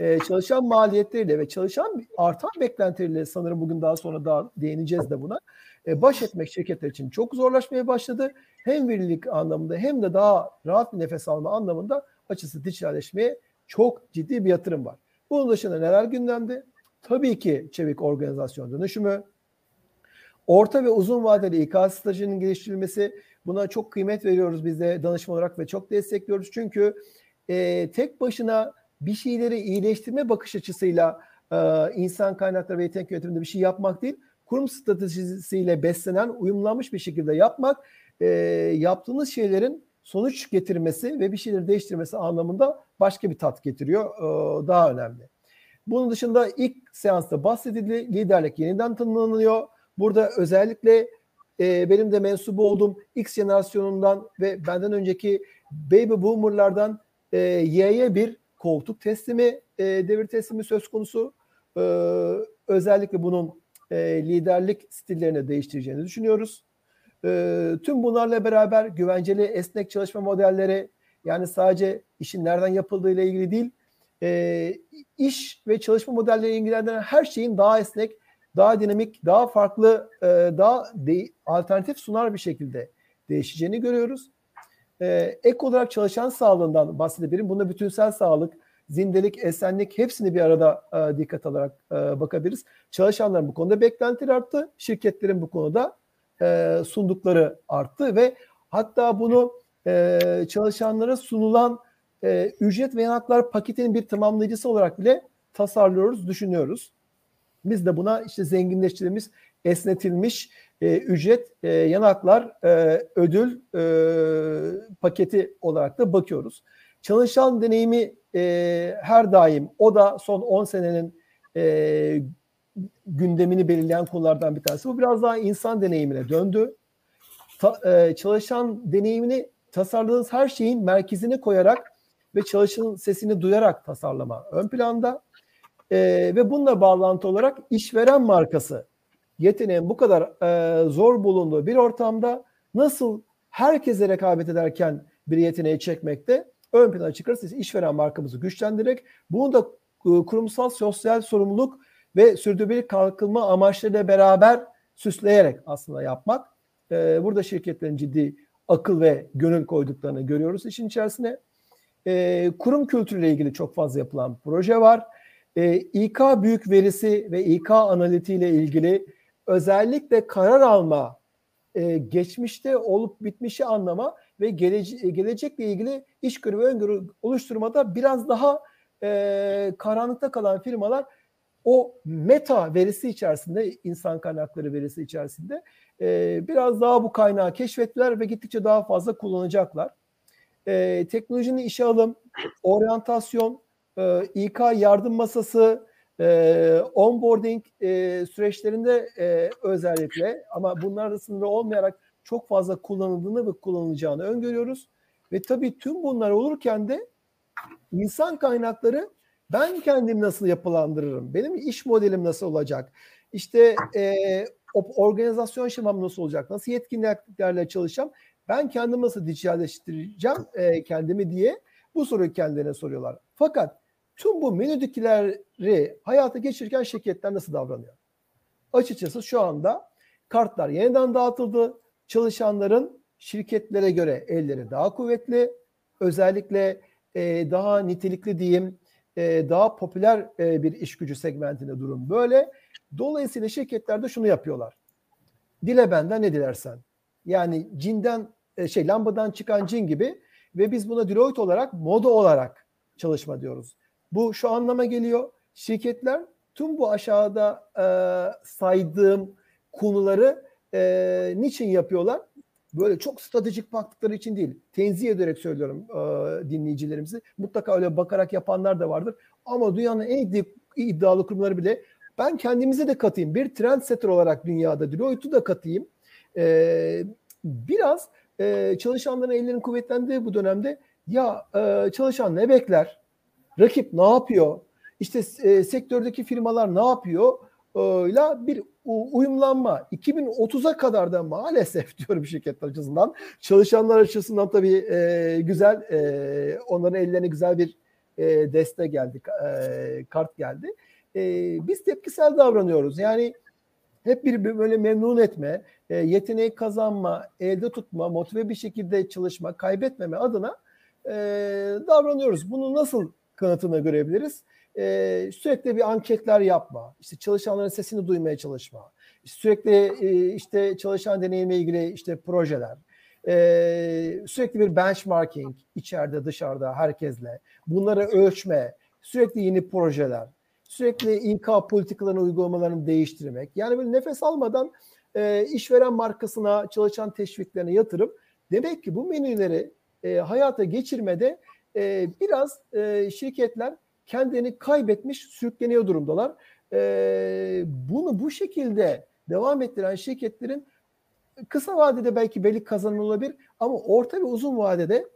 e, çalışan maliyetleriyle ve çalışan artan beklentileriyle sanırım bugün daha sonra daha değineceğiz de buna. E, baş etmek şirketler için çok zorlaşmaya başladı. Hem verilik anlamında hem de daha rahat bir nefes alma anlamında açısı dijitalleşmeye çok ciddi bir yatırım var. Bunun dışında neler gündemde? Tabii ki çevik organizasyon dönüşümü, orta ve uzun vadeli İK stajının geliştirilmesi buna çok kıymet veriyoruz biz de danışman olarak ve çok destekliyoruz. Çünkü e, tek başına bir şeyleri iyileştirme bakış açısıyla e, insan kaynakları ve yetenek yönetiminde bir şey yapmak değil, kurum stratejisiyle beslenen, uyumlanmış bir şekilde yapmak, e, yaptığınız şeylerin sonuç getirmesi ve bir şeyleri değiştirmesi anlamında başka bir tat getiriyor. E, daha önemli. Bunun dışında ilk seansta bahsedildi. Liderlik yeniden tanımlanıyor. Burada özellikle e, benim de mensubu olduğum X jenerasyonundan ve benden önceki baby boomerlardan e, Y'ye bir koltuk teslimi, devir teslimi söz konusu. Özellikle bunun liderlik stillerini değiştireceğini düşünüyoruz. E, tüm bunlarla beraber güvenceli esnek çalışma modelleri yani sadece işin nereden yapıldığı ile ilgili değil, e, iş ve çalışma modelleri ilgilendiren her şeyin daha esnek, daha dinamik, daha farklı, e, daha de, alternatif sunar bir şekilde değişeceğini görüyoruz. E, ek olarak çalışan sağlığından bahsedebilirim. Bunda bütünsel sağlık, zindelik, esenlik hepsini bir arada e, dikkat alarak e, bakabiliriz. Çalışanların bu konuda beklentileri arttı. Şirketlerin bu konuda e, sundukları arttı ve hatta bunu e, çalışanlara sunulan e, ücret ve yanaklar paketinin bir tamamlayıcısı olarak bile tasarlıyoruz, düşünüyoruz. Biz de buna işte zenginleştirilmiş, esnetilmiş e, ücret, e, yanaklar, e, ödül e, paketi olarak da bakıyoruz. Çalışan deneyimi e, her daim, o da son 10 senenin e, gündemini belirleyen konulardan bir tanesi. Bu biraz daha insan deneyimine döndü. Ta, e, çalışan deneyimini tasarladığınız her şeyin merkezine koyarak ve çalışanın sesini duyarak tasarlama ön planda. E, ve bununla bağlantı olarak işveren markası yeteneğin bu kadar e, zor bulunduğu bir ortamda nasıl herkese rekabet ederken bir yeteneği çekmekte ön plana çıkarız. işveren markamızı güçlendirerek bunu da e, kurumsal sosyal sorumluluk ve sürdürülebilir kalkınma amaçlarıyla beraber süsleyerek aslında yapmak. E, burada şirketlerin ciddi akıl ve gönül koyduklarını görüyoruz işin içerisine. E, kurum kültürüyle ilgili çok fazla yapılan proje var. E, İK büyük verisi ve İK analitiğiyle ilgili özellikle karar alma, e, geçmişte olup bitmişi anlama ve gelece- gelecekle ilgili işgörü ve öngörü oluşturmada biraz daha e, karanlıkta kalan firmalar o meta verisi içerisinde, insan kaynakları verisi içerisinde e, biraz daha bu kaynağı keşfettiler ve gittikçe daha fazla kullanacaklar. E, teknolojinin işe alım, oryantasyon, e, İK yardım masası, e, onboarding e, süreçlerinde e, özellikle ama bunlar da sınırlı olmayarak çok fazla kullanıldığını ve kullanılacağını öngörüyoruz. Ve tabii tüm bunlar olurken de insan kaynakları ben kendimi nasıl yapılandırırım? Benim iş modelim nasıl olacak? İşte e, organizasyon şemam nasıl olacak? Nasıl yetkinliklerle çalışacağım? Ben kendimi nasıl dijitalleştireceğim e, kendimi diye bu soruyu kendilerine soruyorlar. Fakat tüm bu menüdükileri hayata geçirirken şirketler nasıl davranıyor? Açıkçası şu anda kartlar yeniden dağıtıldı. Çalışanların şirketlere göre elleri daha kuvvetli. Özellikle e, daha nitelikli diyeyim, e, daha popüler e, bir iş gücü segmentinde durum böyle. Dolayısıyla şirketler de şunu yapıyorlar. Dile benden ne dilersen. Yani cinden e, şey lambadan çıkan cin gibi ve biz buna Deloitte olarak moda olarak çalışma diyoruz. Bu şu anlama geliyor. Şirketler tüm bu aşağıda saydığım konuları niçin yapıyorlar? Böyle çok stratejik baktıkları için değil. Tenzih ederek söylüyorum e, dinleyicilerimizi. Mutlaka öyle bakarak yapanlar da vardır. Ama dünyanın en iddialı kurumları bile ben kendimize de katayım. Bir trend setter olarak dünyada Deloitte'u da katayım. E, biraz e, çalışanların ellerinin kuvvetlendiği bu dönemde ya e, çalışan ne bekler? Rakip ne yapıyor? İşte e, sektördeki firmalar ne yapıyor? İle bir uyumlanma. 2030'a kadar da maalesef diyorum şirketler açısından. Çalışanlar açısından tabii e, güzel e, onların ellerine güzel bir e, deste geldi e, kart geldi. E, biz tepkisel davranıyoruz. Yani hep bir böyle memnun etme e, yeteneği kazanma elde tutma motive bir şekilde çalışma kaybetmeme adına e, davranıyoruz. Bunu nasıl kanıtını görebiliriz. Ee, sürekli bir anketler yapma, işte çalışanların sesini duymaya çalışma, sürekli e, işte çalışan deneyimle ilgili işte projeler, e, sürekli bir benchmarking içeride dışarıda herkesle, bunları ölçme, sürekli yeni projeler, sürekli İK politikalarını uygulamalarını değiştirmek. Yani böyle nefes almadan e, işveren markasına çalışan teşviklerine yatırım. Demek ki bu menüleri e, hayata geçirmede e, biraz e, şirketler kendini kaybetmiş, sürükleniyor durumdalar. E, bunu bu şekilde devam ettiren şirketlerin kısa vadede belki belli kazanım olabilir ama orta ve uzun vadede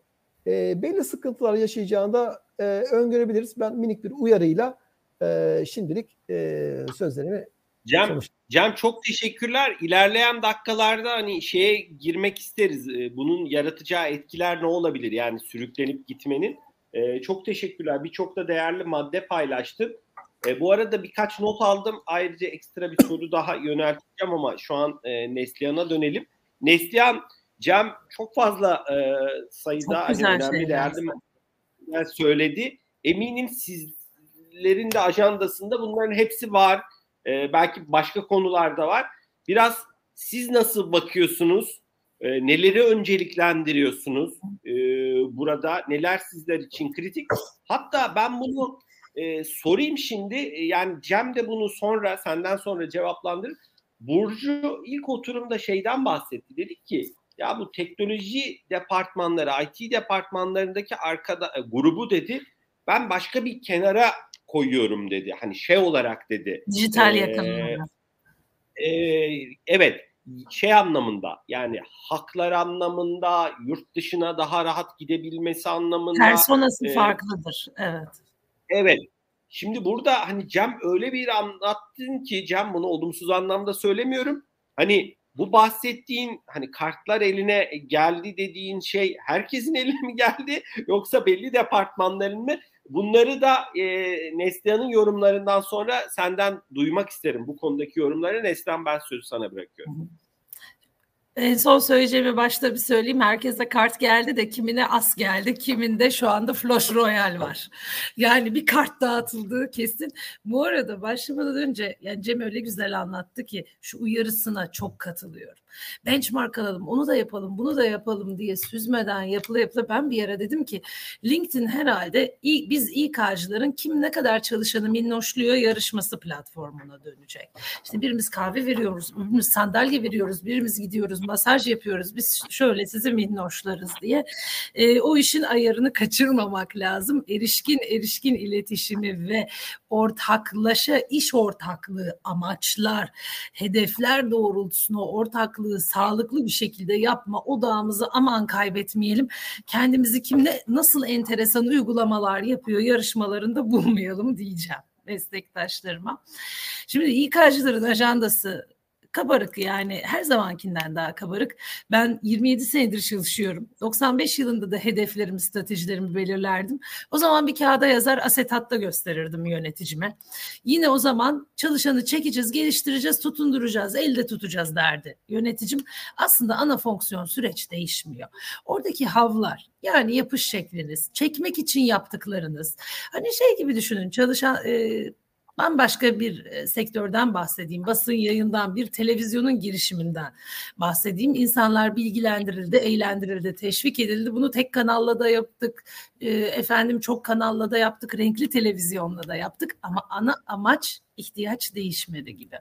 e, belli sıkıntılar yaşayacağını da e, öngörebiliriz. Ben minik bir uyarıyla e, şimdilik e, sözlerimi Cem, Cem çok teşekkürler. İlerleyen dakikalarda hani şeye girmek isteriz. Ee, bunun yaratacağı etkiler ne olabilir? Yani sürüklenip gitmenin. Ee, çok teşekkürler. Birçok da değerli madde paylaştın. Ee, bu arada birkaç not aldım. Ayrıca ekstra bir soru daha yönelteceğim ama şu an e, Neslihan'a dönelim. Neslihan, Cem çok fazla e, sayıda hani önemli değerli söyledi. Eminim sizlerin de ajandasında bunların hepsi var e, belki başka konularda var. Biraz siz nasıl bakıyorsunuz? E, neleri önceliklendiriyorsunuz e, burada? Neler sizler için kritik? Hatta ben bunu e, sorayım şimdi. Yani Cem de bunu sonra senden sonra cevaplandırır. Burcu ilk oturumda şeyden bahsetti. Dedik ki ya bu teknoloji departmanları, IT departmanlarındaki arkada e, grubu dedi. Ben başka bir kenara koyuyorum dedi. Hani şey olarak dedi. Dijital ee, yakınlığı. E, evet şey anlamında yani haklar anlamında yurt dışına daha rahat gidebilmesi anlamında. Personası e, farklıdır. Evet. Evet. Şimdi burada hani Cem öyle bir anlattın ki Cem bunu olumsuz anlamda söylemiyorum. Hani bu bahsettiğin hani kartlar eline geldi dediğin şey herkesin eline mi geldi yoksa belli departmanların mı? Bunları da e, Neslihan'ın yorumlarından sonra senden duymak isterim bu konudaki yorumları. Neslihan ben sözü sana bırakıyorum. En son söyleyeceğimi başta bir söyleyeyim. Herkese kart geldi de kimine as geldi, kiminde şu anda Flush Royal var. Yani bir kart dağıtıldığı kesin. Bu arada başlamadan önce yani Cem öyle güzel anlattı ki şu uyarısına çok katılıyorum. Benchmark alalım, onu da yapalım, bunu da yapalım diye süzmeden yapıla yapıla ben bir yere dedim ki LinkedIn herhalde biz İK'cıların kim ne kadar çalışanı minnoşluyor yarışması platformuna dönecek. İşte birimiz kahve veriyoruz, birimiz sandalye veriyoruz, birimiz gidiyoruz masaj yapıyoruz biz şöyle sizi minnoşlarız diye e, o işin ayarını kaçırmamak lazım. Erişkin erişkin iletişimi ve ortaklaşa iş ortaklığı amaçlar, hedefler doğrultusunda ortaklığı sağlıklı bir şekilde yapma odağımızı aman kaybetmeyelim. Kendimizi kimle nasıl enteresan uygulamalar yapıyor yarışmalarında bulmayalım diyeceğim meslektaşlarıma. Şimdi İK'cıların ajandası kabarık yani her zamankinden daha kabarık. Ben 27 senedir çalışıyorum. 95 yılında da hedeflerimi, stratejilerimi belirlerdim. O zaman bir kağıda yazar asetatta gösterirdim yöneticime. Yine o zaman çalışanı çekeceğiz, geliştireceğiz, tutunduracağız, elde tutacağız derdi yöneticim. Aslında ana fonksiyon süreç değişmiyor. Oradaki havlar yani yapış şekliniz, çekmek için yaptıklarınız. Hani şey gibi düşünün çalışan e, bambaşka bir e, sektörden bahsedeyim. Basın yayından bir televizyonun girişiminden bahsedeyim. İnsanlar bilgilendirildi, eğlendirildi, teşvik edildi. Bunu tek kanalla da yaptık. E, efendim çok kanalla da yaptık. Renkli televizyonla da yaptık. Ama ana amaç ihtiyaç değişmedi gibi.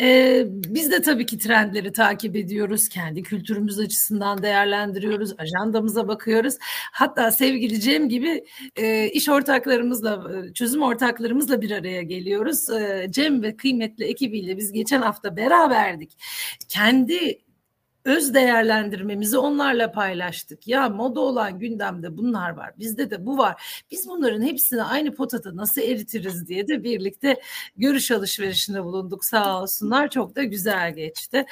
Ee, biz de tabii ki trendleri takip ediyoruz. Kendi kültürümüz açısından değerlendiriyoruz. Ajandamıza bakıyoruz. Hatta sevgili Cem gibi e, iş ortaklarımızla, çözüm ortaklarımızla bir araya geliyoruz. E, Cem ve kıymetli ekibiyle biz geçen hafta beraberdik. Kendi öz değerlendirmemizi onlarla paylaştık. Ya moda olan gündemde bunlar var. Bizde de bu var. Biz bunların hepsini aynı potada nasıl eritiriz diye de birlikte görüş alışverişinde bulunduk. Sağ olsunlar. Çok da güzel geçti.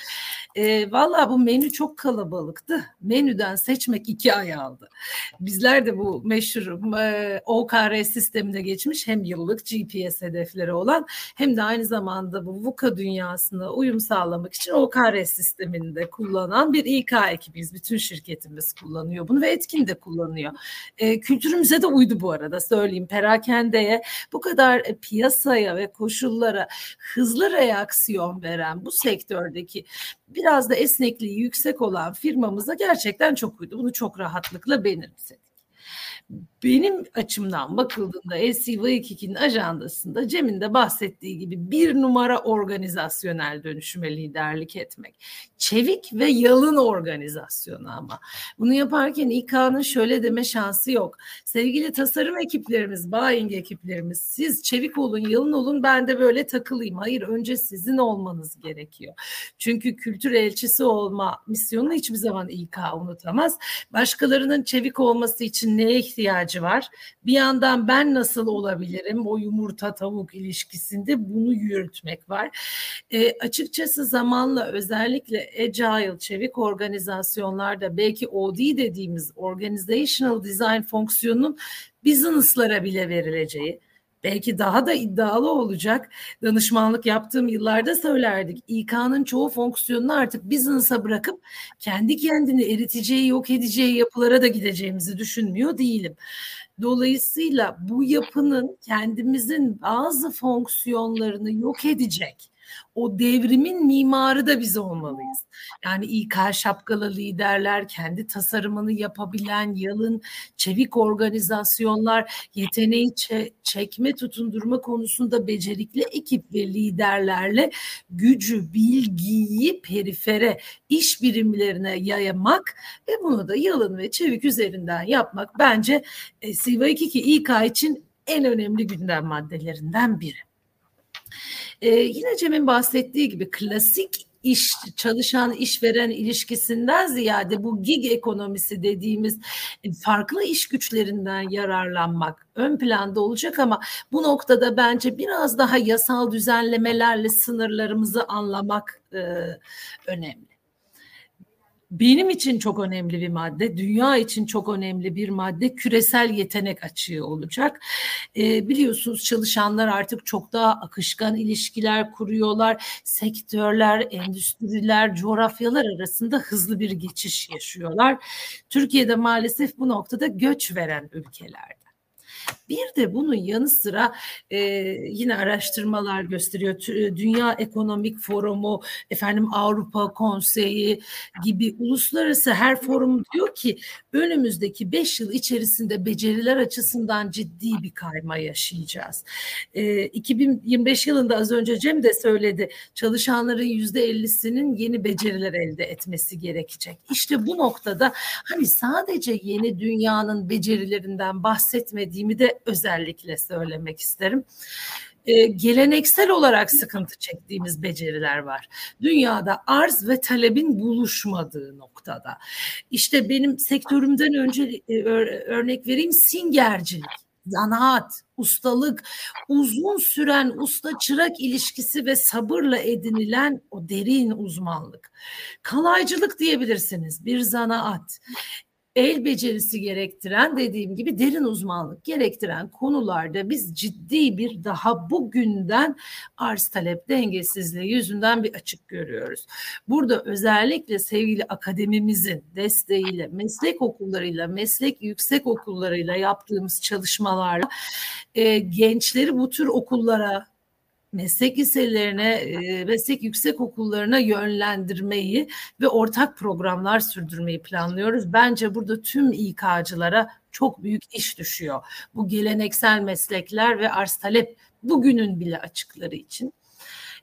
E, Valla bu menü çok kalabalıktı. Menüden seçmek iki ay aldı. Bizler de bu meşhur e, OKR sistemine geçmiş hem yıllık GPS hedefleri olan hem de aynı zamanda bu VUCA dünyasına uyum sağlamak için OKR sistemini de kullanıyoruz kullanan bir İK ekibiyiz. Bütün şirketimiz kullanıyor bunu ve Etkin de kullanıyor. E, kültürümüze de uydu bu arada söyleyeyim. Perakendeye bu kadar e, piyasaya ve koşullara hızlı reaksiyon veren bu sektördeki biraz da esnekliği yüksek olan firmamıza gerçekten çok uydu. Bunu çok rahatlıkla benimsedik benim açımdan bakıldığında LCV2'nin ajandasında Cem'in de bahsettiği gibi bir numara organizasyonel dönüşüme liderlik etmek. Çevik ve yalın organizasyonu ama. Bunu yaparken İK'nın şöyle deme şansı yok. Sevgili tasarım ekiplerimiz, buying ekiplerimiz siz çevik olun, yalın olun ben de böyle takılayım. Hayır önce sizin olmanız gerekiyor. Çünkü kültür elçisi olma misyonunu hiçbir zaman İK unutamaz. Başkalarının çevik olması için neye ihtiyacı ihtiyacı var. Bir yandan ben nasıl olabilirim o yumurta tavuk ilişkisinde bunu yürütmek var. E, açıkçası zamanla özellikle agile çevik organizasyonlarda belki OD dediğimiz organizational design fonksiyonunun business'lara bile verileceği belki daha da iddialı olacak. Danışmanlık yaptığım yıllarda söylerdik. İK'nın çoğu fonksiyonunu artık business'a bırakıp kendi kendini eriteceği, yok edeceği yapılara da gideceğimizi düşünmüyor değilim. Dolayısıyla bu yapının kendimizin bazı fonksiyonlarını yok edecek O devrimin mimarı da biz olmalıyız. Yani İK şapkalı liderler, kendi tasarımını yapabilen, yalın, çevik organizasyonlar, yeteneği çe- çekme, tutundurma konusunda becerikli ekip ve liderlerle gücü, bilgiyi perifere, iş birimlerine yayamak ve bunu da yalın ve çevik üzerinden yapmak bence e, Siva 22 İK için en önemli gündem maddelerinden biri. Ee, yine Cem'in bahsettiği gibi klasik iş çalışan işveren ilişkisinden ziyade bu gig ekonomisi dediğimiz e, farklı iş güçlerinden yararlanmak ön planda olacak ama bu noktada bence biraz daha yasal düzenlemelerle sınırlarımızı anlamak e, önemli benim için çok önemli bir madde, dünya için çok önemli bir madde küresel yetenek açığı olacak. E, biliyorsunuz çalışanlar artık çok daha akışkan ilişkiler kuruyorlar. Sektörler, endüstriler, coğrafyalar arasında hızlı bir geçiş yaşıyorlar. Türkiye'de maalesef bu noktada göç veren ülkeler. Bir de bunun yanı sıra e, yine araştırmalar gösteriyor. Dünya Ekonomik Forumu, efendim Avrupa Konseyi gibi uluslararası her forum diyor ki önümüzdeki 5 yıl içerisinde beceriler açısından ciddi bir kayma yaşayacağız. E, 2025 yılında az önce Cem de söyledi çalışanların %50'sinin yeni beceriler elde etmesi gerekecek. İşte bu noktada hani sadece yeni dünyanın becerilerinden bahsetmediğimi de özellikle söylemek isterim. Ee, geleneksel olarak sıkıntı çektiğimiz beceriler var. Dünyada arz ve talebin buluşmadığı noktada. İşte benim sektörümden önce e, örnek vereyim singercilik zanaat, ustalık, uzun süren usta çırak ilişkisi ve sabırla edinilen o derin uzmanlık. Kalaycılık diyebilirsiniz, bir zanaat el becerisi gerektiren dediğim gibi derin uzmanlık gerektiren konularda biz ciddi bir daha bugünden arz talep dengesizliği yüzünden bir açık görüyoruz. Burada özellikle sevgili akademimizin desteğiyle, meslek okullarıyla, meslek yüksek okullarıyla yaptığımız çalışmalarla e, gençleri bu tür okullara meslek liselerine, meslek yüksek okullarına yönlendirmeyi ve ortak programlar sürdürmeyi planlıyoruz. Bence burada tüm İK'cılara çok büyük iş düşüyor. Bu geleneksel meslekler ve arz talep bugünün bile açıkları için.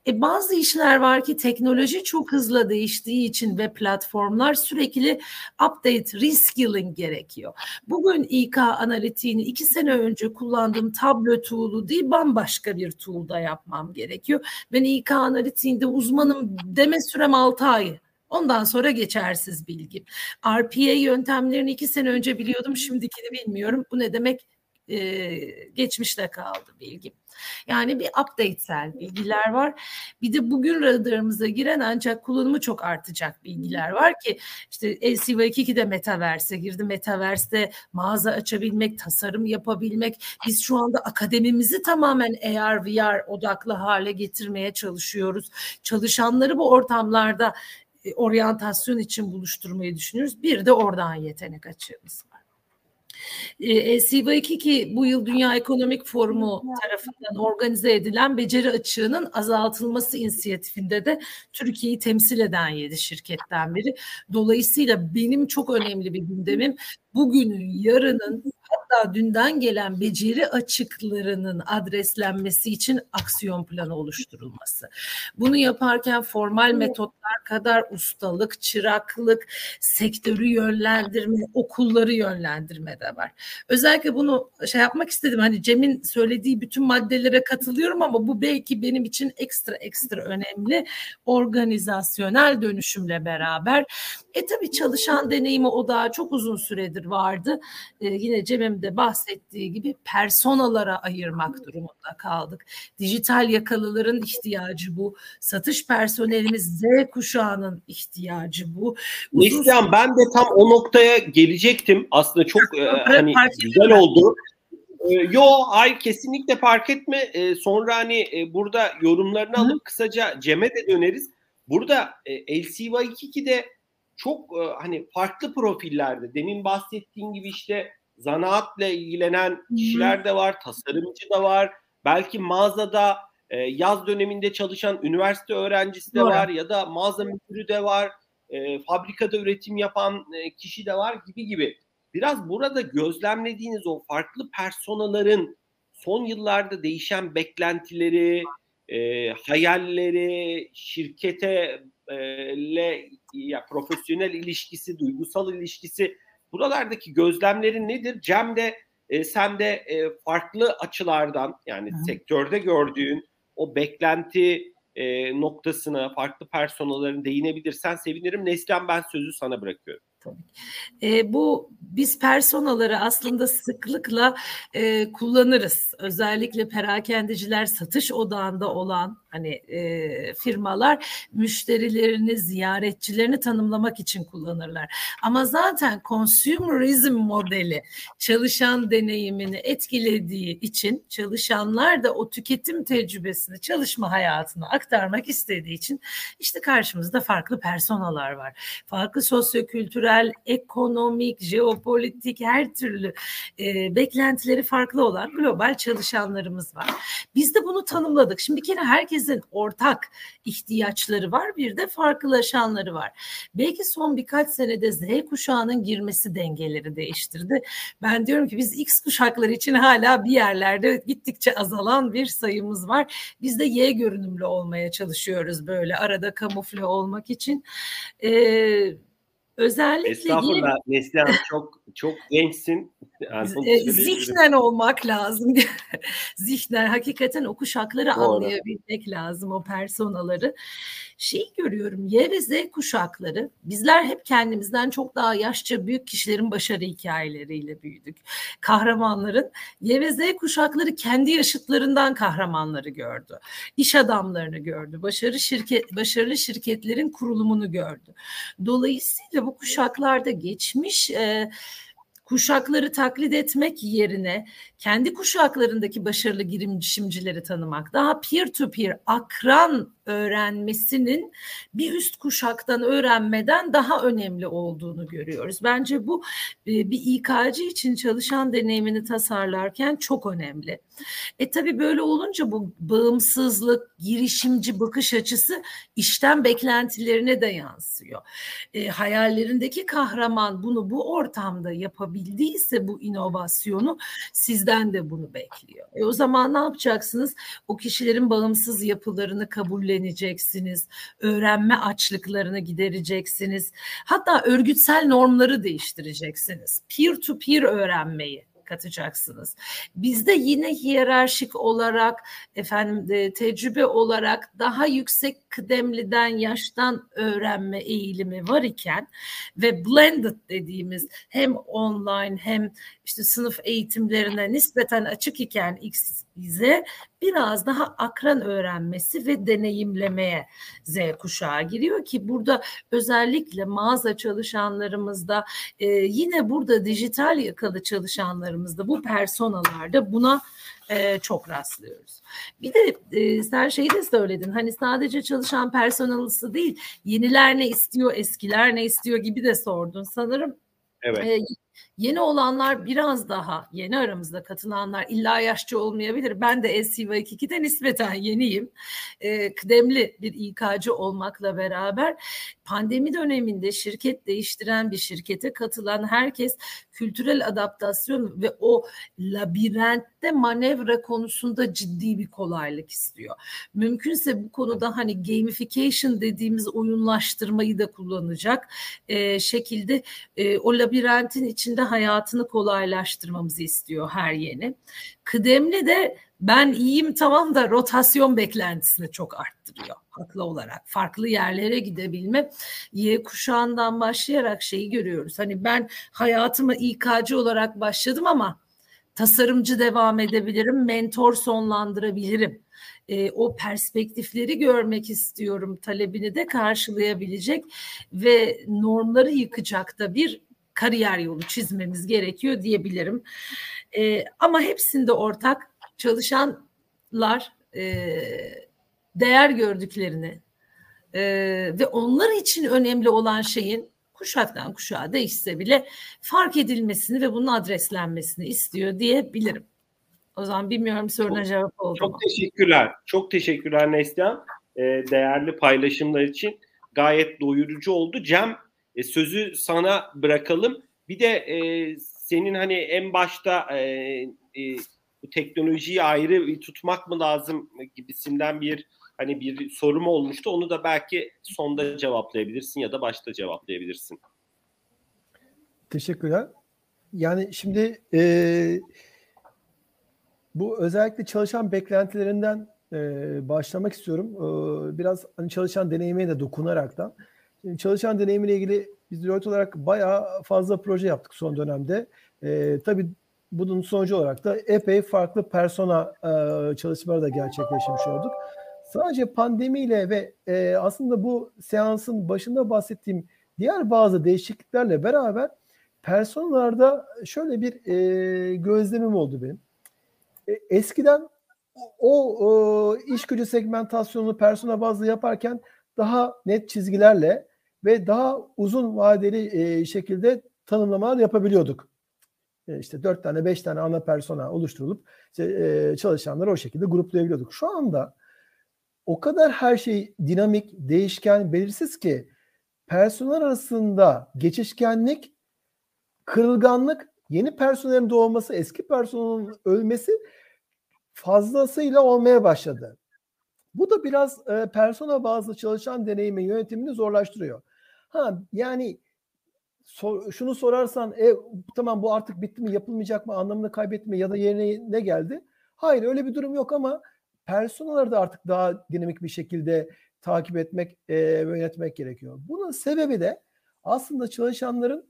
E bazı işler var ki teknoloji çok hızlı değiştiği için ve platformlar sürekli update, reskilling gerekiyor. Bugün İK analitiğini iki sene önce kullandığım tablo tool'u değil bambaşka bir tool'da yapmam gerekiyor. Ben İK analitiğinde uzmanım deme sürem 6 ay. Ondan sonra geçersiz bilgi. RPA yöntemlerini iki sene önce biliyordum, şimdikini bilmiyorum. Bu ne demek? Ee, geçmişte kaldı bilgim. Yani bir updatesel bilgiler var. Bir de bugün radarımıza giren ancak kullanımı çok artacak bilgiler var ki işte LCV2 de Metaverse'e girdi. Metaverse'de mağaza açabilmek, tasarım yapabilmek. Biz şu anda akademimizi tamamen AR, VR odaklı hale getirmeye çalışıyoruz. Çalışanları bu ortamlarda e, oryantasyon için buluşturmayı düşünüyoruz. Bir de oradan yetenek açığımız var. E, SIVA2 ki bu yıl Dünya Ekonomik Forumu tarafından organize edilen beceri açığının azaltılması inisiyatifinde de Türkiye'yi temsil eden yedi şirketten biri. Dolayısıyla benim çok önemli bir gündemim bugünün, yarının hatta dünden gelen beceri açıklarının adreslenmesi için aksiyon planı oluşturulması. Bunu yaparken formal metotlar kadar ustalık, çıraklık, sektörü yönlendirme, okulları yönlendirme de var. Özellikle bunu şey yapmak istedim. Hani Cem'in söylediği bütün maddelere katılıyorum ama bu belki benim için ekstra ekstra önemli. Organizasyonel dönüşümle beraber. E tabii çalışan deneyimi o daha çok uzun süredir vardı. E, yine Cem'in de bahsettiği gibi personalara ayırmak durumunda kaldık. Dijital yakalıların ihtiyacı bu. Satış personelimiz Z kuşağının ihtiyacı bu. Neslihan ben de tam o noktaya gelecektim. Aslında çok e, hani güzel oldu. E, yo ay kesinlikle fark etme. E, sonra hani e, burada yorumlarını Hı. alıp kısaca Cem'e de döneriz. Burada e, LCV 2'de çok e, hani farklı profillerde demin bahsettiğin gibi işte zanaatla ilgilenen kişiler de var, tasarımcı da var. Belki mağazada e, yaz döneminde çalışan üniversite öğrencisi de Doğru. var ya da mağaza müdürü de var, e, fabrikada üretim yapan e, kişi de var gibi gibi. Biraz burada gözlemlediğiniz o farklı personaların son yıllarda değişen beklentileri, e, hayalleri, şirkete e, le ya profesyonel ilişkisi, duygusal ilişkisi buralardaki gözlemlerin nedir? Cem de e, sen de e, farklı açılardan yani Hı. sektörde gördüğün o beklenti e, noktasına farklı personellerin değinebilirsen sevinirim. Neslihan ben sözü sana bırakıyorum. Tabii. E, bu biz personaları aslında sıklıkla e, kullanırız. Özellikle perakendeciler satış odağında olan hani e, firmalar müşterilerini, ziyaretçilerini tanımlamak için kullanırlar. Ama zaten consumerism modeli çalışan deneyimini etkilediği için çalışanlar da o tüketim tecrübesini çalışma hayatına aktarmak istediği için işte karşımızda farklı personalar var. Farklı sosyokültürel, ekonomik, jeopolitik her türlü e, beklentileri farklı olan global çalışanlarımız var. Biz de bunu tanımladık. Şimdi bir kere herkes herkesin ortak ihtiyaçları var bir de farklılaşanları var. Belki son birkaç senede Z kuşağının girmesi dengeleri değiştirdi. Ben diyorum ki biz X kuşakları için hala bir yerlerde gittikçe azalan bir sayımız var. Biz de Y görünümlü olmaya çalışıyoruz böyle arada kamufle olmak için. Ee, Özellikle Estağfurullah Neslihan çok çok gençsin. Yani e, zihnen olmak lazım. zihnen hakikaten o kuşakları Doğru. anlayabilmek lazım o personaları. Şey görüyorum Y ve Z kuşakları bizler hep kendimizden çok daha yaşça büyük kişilerin başarı hikayeleriyle büyüdük. Kahramanların Y ve Z kuşakları kendi yaşıtlarından kahramanları gördü. İş adamlarını gördü. Başarı şirket başarılı şirketlerin kurulumunu gördü. Dolayısıyla bu kuşaklarda geçmiş e, kuşakları taklit etmek yerine kendi kuşaklarındaki başarılı girişimcileri tanımak, daha peer to peer akran öğrenmesinin bir üst kuşaktan öğrenmeden daha önemli olduğunu görüyoruz. Bence bu e, bir İK'cı için çalışan deneyimini tasarlarken çok önemli. E tabii böyle olunca bu bağımsızlık, girişimci bakış açısı işten beklentilerine de yansıyor. E, hayallerindeki kahraman bunu bu ortamda yapabildiyse bu inovasyonu sizden de bunu bekliyor. E o zaman ne yapacaksınız? O kişilerin bağımsız yapılarını kabulleneceksiniz. Öğrenme açlıklarını gidereceksiniz. Hatta örgütsel normları değiştireceksiniz. Peer to peer öğrenmeyi katacaksınız. Bizde yine hiyerarşik olarak efendim e, tecrübe olarak daha yüksek kıdemliden yaştan öğrenme eğilimi var iken ve blended dediğimiz hem online hem işte sınıf eğitimlerine nispeten açık iken X bize biraz daha akran öğrenmesi ve deneyimlemeye Z kuşağı giriyor ki burada özellikle mağaza çalışanlarımızda e, yine burada dijital yakalı çalışanlarımızda bu personalarda buna e, çok rastlıyoruz. Bir de e, sen şeyi de söyledin hani sadece çalışan personalısı değil yeniler ne istiyor eskiler ne istiyor gibi de sordun sanırım. Evet. E, Yeni olanlar biraz daha yeni aramızda katılanlar illa yaşçı olmayabilir. Ben de SCV2'de nispeten yeniyim. E, kıdemli bir İK'cı olmakla beraber pandemi döneminde şirket değiştiren bir şirkete katılan herkes kültürel adaptasyon ve o labirentte manevra konusunda ciddi bir kolaylık istiyor. Mümkünse bu konuda hani gamification dediğimiz oyunlaştırmayı da kullanacak e, şekilde e, o labirentin içinde hayatını kolaylaştırmamızı istiyor her yeni. Kıdemli de ben iyiyim tamam da rotasyon beklentisini çok arttırıyor haklı olarak. Farklı yerlere gidebilme. Y kuşağından başlayarak şeyi görüyoruz. Hani ben hayatıma İK'cı olarak başladım ama tasarımcı devam edebilirim, mentor sonlandırabilirim. E, o perspektifleri görmek istiyorum talebini de karşılayabilecek ve normları yıkacak da bir kariyer yolu çizmemiz gerekiyor diyebilirim. E, ama hepsinde ortak çalışanlar e, değer gördüklerini e, ve onlar için önemli olan şeyin kuşaktan kuşağa değişse bile fark edilmesini ve bunun adreslenmesini istiyor diyebilirim. O zaman bilmiyorum soruna cevap oldu Çok mu? teşekkürler. Çok teşekkürler Neslihan. E, değerli paylaşımlar için gayet doyurucu oldu. Cem e, sözü sana bırakalım. Bir de e, senin hani en başta e, e, bu teknolojiyi ayrı tutmak mı lazım gibisinden bir hani bir sorum olmuştu. Onu da belki sonda cevaplayabilirsin ya da başta cevaplayabilirsin. Teşekkürler. Yani şimdi e, bu özellikle çalışan beklentilerinden e, başlamak istiyorum. E, biraz hani çalışan deneyimine de dokunaraktan. Şimdi çalışan deneyimiyle ilgili biz Deloitte olarak bayağı fazla proje yaptık son dönemde. E, tabii bunun sonucu olarak da epey farklı persona e, çalışmaları da gerçekleşmiş olduk. Sadece pandemiyle ve e, aslında bu seansın başında bahsettiğim diğer bazı değişikliklerle beraber personalarda şöyle bir e, gözlemim oldu benim. E, eskiden o, o iş gücü segmentasyonunu persona bazlı yaparken daha net çizgilerle ve daha uzun vadeli e, şekilde tanımlamalar yapabiliyorduk. E, işte dört tane beş tane ana persona oluşturulup işte, e, çalışanları o şekilde gruplayabiliyorduk. Şu anda o kadar her şey dinamik, değişken, belirsiz ki personel arasında geçişkenlik, kırılganlık, yeni personelin doğması, eski personelin ölmesi fazlasıyla olmaya başladı. Bu da biraz e, persona bazlı çalışan deneyimi yönetimini zorlaştırıyor. Ha yani sor, şunu sorarsan e, tamam bu artık bitti mi yapılmayacak mı anlamını kaybetme ya da yerine ne geldi? Hayır öyle bir durum yok ama personaları da artık daha dinamik bir şekilde takip etmek e, ve yönetmek gerekiyor. Bunun sebebi de aslında çalışanların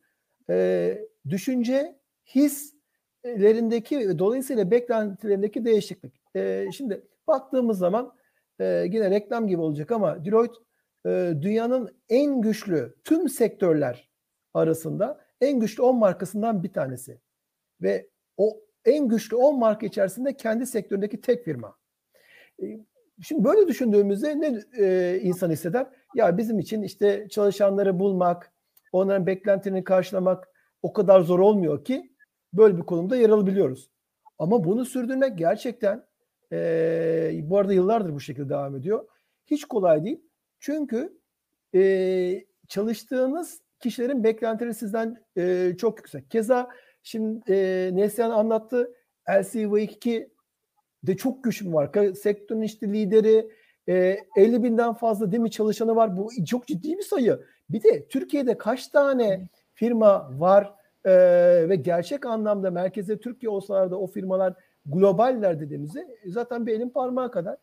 e, düşünce, hislerindeki dolayısıyla beklentilerindeki değişiklik. E, şimdi baktığımız zaman e, yine reklam gibi olacak ama Deloitte e, dünyanın en güçlü tüm sektörler arasında en güçlü 10 markasından bir tanesi. Ve o en güçlü 10 marka içerisinde kendi sektöründeki tek firma. E, şimdi böyle düşündüğümüzde ne e, insan hisseder? Ya bizim için işte çalışanları bulmak, onların beklentilerini karşılamak o kadar zor olmuyor ki böyle bir konumda yer alabiliyoruz. Ama bunu sürdürmek gerçekten e, bu arada yıllardır bu şekilde devam ediyor. Hiç kolay değil. Çünkü e, çalıştığınız kişilerin beklentileri sizden e, çok yüksek. Keza şimdi e, Neslihan anlattı. LCV2 de çok güçlü bir marka. Sektörün işte lideri e, 50 binden fazla değil mi çalışanı var. Bu çok ciddi bir sayı. Bir de Türkiye'de kaç tane firma var e, ve gerçek anlamda merkezde Türkiye olsalar da o firmalar globaller dediğimizde zaten bir elin parmağı kadar.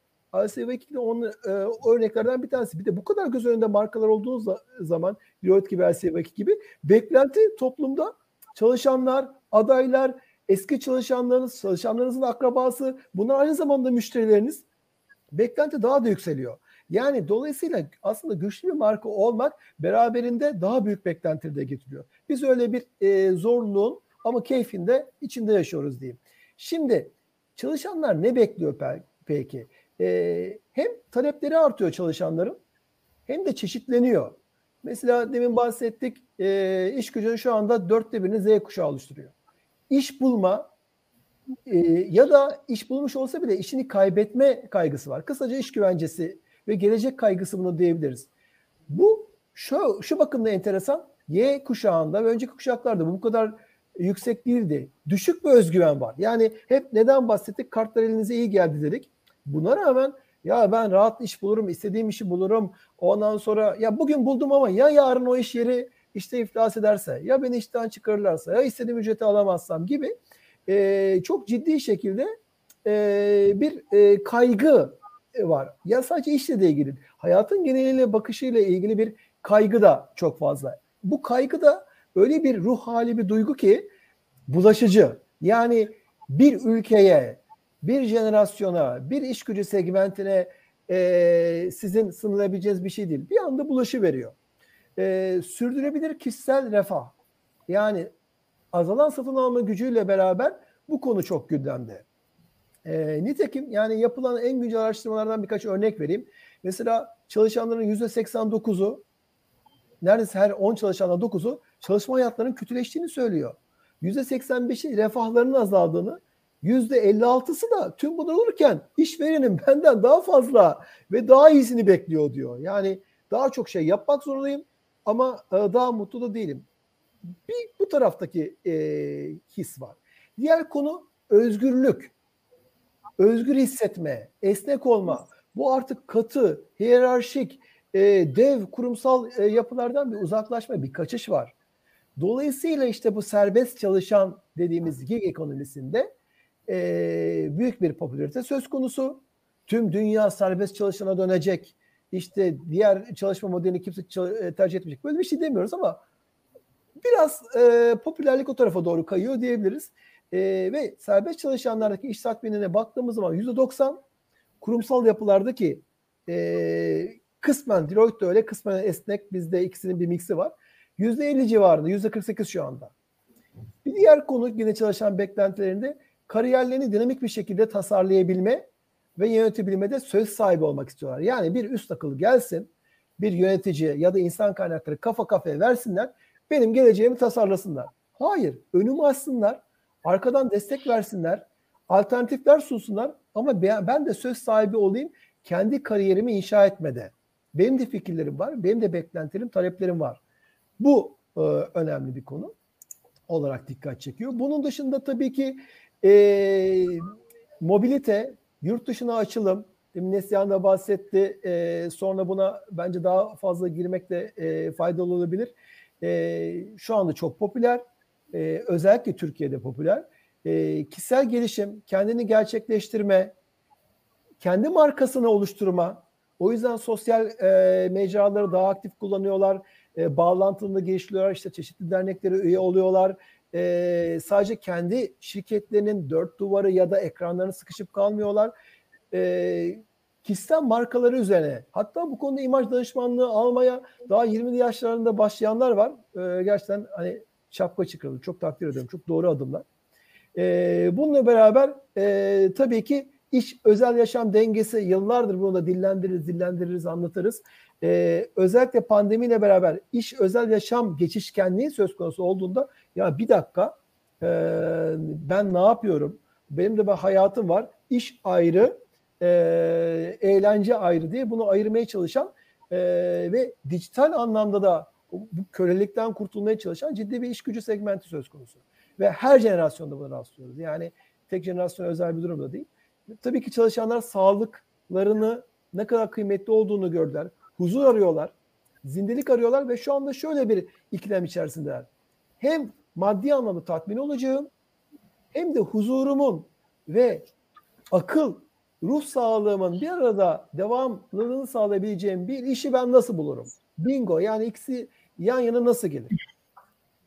ASV2 de onun e, örneklerden bir tanesi. Bir de bu kadar göz önünde markalar olduğu zaman Deloitte gibi ASV2 gibi beklenti toplumda çalışanlar, adaylar, eski çalışanlarınız, çalışanlarınızın akrabası, bunlar aynı zamanda müşterileriniz. Beklenti daha da yükseliyor. Yani dolayısıyla aslında güçlü bir marka olmak beraberinde daha büyük beklentileri de getiriyor. Biz öyle bir e, zorluğun ama keyfinde içinde yaşıyoruz diyeyim. Şimdi çalışanlar ne bekliyor peki? E, hem talepleri artıyor çalışanların hem de çeşitleniyor. Mesela demin bahsettik e, iş gücünün şu anda dörtte birini Z kuşağı oluşturuyor. İş bulma e, ya da iş bulmuş olsa bile işini kaybetme kaygısı var. Kısaca iş güvencesi ve gelecek kaygısı bunu diyebiliriz. Bu şu, şu bakımda enteresan. Y kuşağında ve önceki kuşaklarda bu kadar yüksek değildi. Düşük bir özgüven var. Yani hep neden bahsettik? Kartlar elinize iyi geldi dedik. Buna rağmen ya ben rahat iş bulurum, istediğim işi bulurum. Ondan sonra ya bugün buldum ama ya yarın o iş yeri işte iflas ederse, ya beni işten çıkarırlarsa, ya istediğim ücreti alamazsam gibi e, çok ciddi şekilde e, bir e, kaygı var. Ya sadece işle de ilgili. Hayatın geneliyle bakışıyla ilgili bir kaygı da çok fazla. Bu kaygı da öyle bir ruh hali bir duygu ki bulaşıcı. Yani bir ülkeye, bir jenerasyona, bir iş gücü segmentine e, sizin sınırabileceğiniz bir şey değil. Bir anda bulaşı veriyor. E, sürdürebilir kişisel refah. Yani azalan satın alma gücüyle beraber bu konu çok gündemde. E, nitekim yani yapılan en güncel araştırmalardan birkaç örnek vereyim. Mesela çalışanların %89'u neredeyse her 10 çalışandan 9'u çalışma hayatlarının kötüleştiğini söylüyor. %85'i refahlarının azaldığını, %56'sı da tüm bunlar olurken işverenin benden daha fazla ve daha iyisini bekliyor diyor. Yani daha çok şey yapmak zorundayım ama e, daha mutlu da değilim. Bir bu taraftaki e, his var. Diğer konu özgürlük. Özgür hissetme, esnek olma. Bu artık katı, hiyerarşik, e, dev kurumsal e, yapılardan bir uzaklaşma, bir kaçış var. Dolayısıyla işte bu serbest çalışan dediğimiz gig ekonomisinde e, büyük bir popülarite söz konusu. Tüm dünya serbest çalışana dönecek. İşte diğer çalışma modelini kimse tercih etmeyecek. Böyle bir şey demiyoruz ama biraz e, popülerlik o tarafa doğru kayıyor diyebiliriz. E, ve serbest çalışanlardaki iş tatminine baktığımız zaman %90 kurumsal yapılardaki e, kısmen Deloitte öyle kısmen esnek bizde ikisinin bir miksi var. %50 civarında %48 şu anda. Bir diğer konu yine çalışan beklentilerinde kariyerlerini dinamik bir şekilde tasarlayabilme ve yönetebilmede söz sahibi olmak istiyorlar. Yani bir üst akıl gelsin, bir yönetici ya da insan kaynakları kafa kafaya versinler, benim geleceğimi tasarlasınlar. Hayır, önümü açsınlar, arkadan destek versinler, alternatifler sunsunlar ama ben de söz sahibi olayım kendi kariyerimi inşa etmede. Benim de fikirlerim var, benim de beklentilerim, taleplerim var. Bu e, önemli bir konu olarak dikkat çekiyor. Bunun dışında tabii ki e, mobilite, yurt dışına açılım, demin da bahsetti. E, sonra buna bence daha fazla girmek de e, faydalı olabilir. E, şu anda çok popüler. E, özellikle Türkiye'de popüler. E, kişisel gelişim, kendini gerçekleştirme, kendi markasını oluşturma. O yüzden sosyal e, mecraları daha aktif kullanıyorlar. E, bağlantılarını geliştiriyorlar. İşte çeşitli derneklere üye oluyorlar e, sadece kendi şirketlerinin dört duvarı ya da ekranlarını sıkışıp kalmıyorlar. E, kişisel markaları üzerine hatta bu konuda imaj danışmanlığı almaya daha 20'li yaşlarında başlayanlar var. E, gerçekten hani şapka çıkarılır. Çok takdir ediyorum. Çok doğru adımlar. E, bununla beraber e, tabii ki iş özel yaşam dengesi yıllardır bunu da dillendiririz, dillendiririz, anlatırız. Ee, özellikle pandemiyle beraber iş özel yaşam geçişkenliği söz konusu olduğunda ya bir dakika e, ben ne yapıyorum? Benim de bir hayatım var. İş ayrı, e, eğlence ayrı diye bunu ayırmaya çalışan e, ve dijital anlamda da bu kölelikten kurtulmaya çalışan ciddi bir iş gücü segmenti söz konusu. Ve her jenerasyonda buna rastlıyoruz. Yani tek jenerasyon özel bir durum da değil. Tabii ki çalışanlar sağlıklarını ne kadar kıymetli olduğunu gördüler. Huzur arıyorlar. Zindelik arıyorlar ve şu anda şöyle bir ikilem içerisindeler. Hem maddi anlamda tatmin olacağım hem de huzurumun ve akıl, ruh sağlığımın bir arada devamlılığını sağlayabileceğim bir işi ben nasıl bulurum? Bingo yani ikisi yan yana nasıl gelir?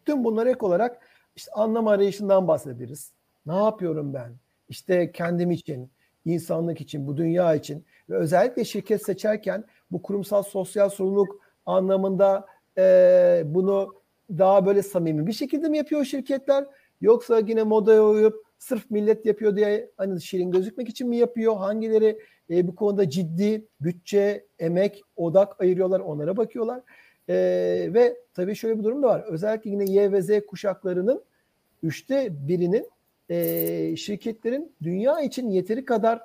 Tüm bunlara ek olarak işte anlam arayışından bahsederiz. Ne yapıyorum ben? İşte kendim için, insanlık için, bu dünya için ve özellikle şirket seçerken bu kurumsal sosyal sorumluluk anlamında e, bunu daha böyle samimi bir şekilde mi yapıyor şirketler? Yoksa yine modaya uyup sırf millet yapıyor diye hani şirin gözükmek için mi yapıyor? Hangileri e, bu konuda ciddi bütçe, emek, odak ayırıyorlar onlara bakıyorlar. E, ve tabii şöyle bir durum da var. Özellikle yine Y ve Z kuşaklarının üçte birinin e, şirketlerin dünya için yeteri kadar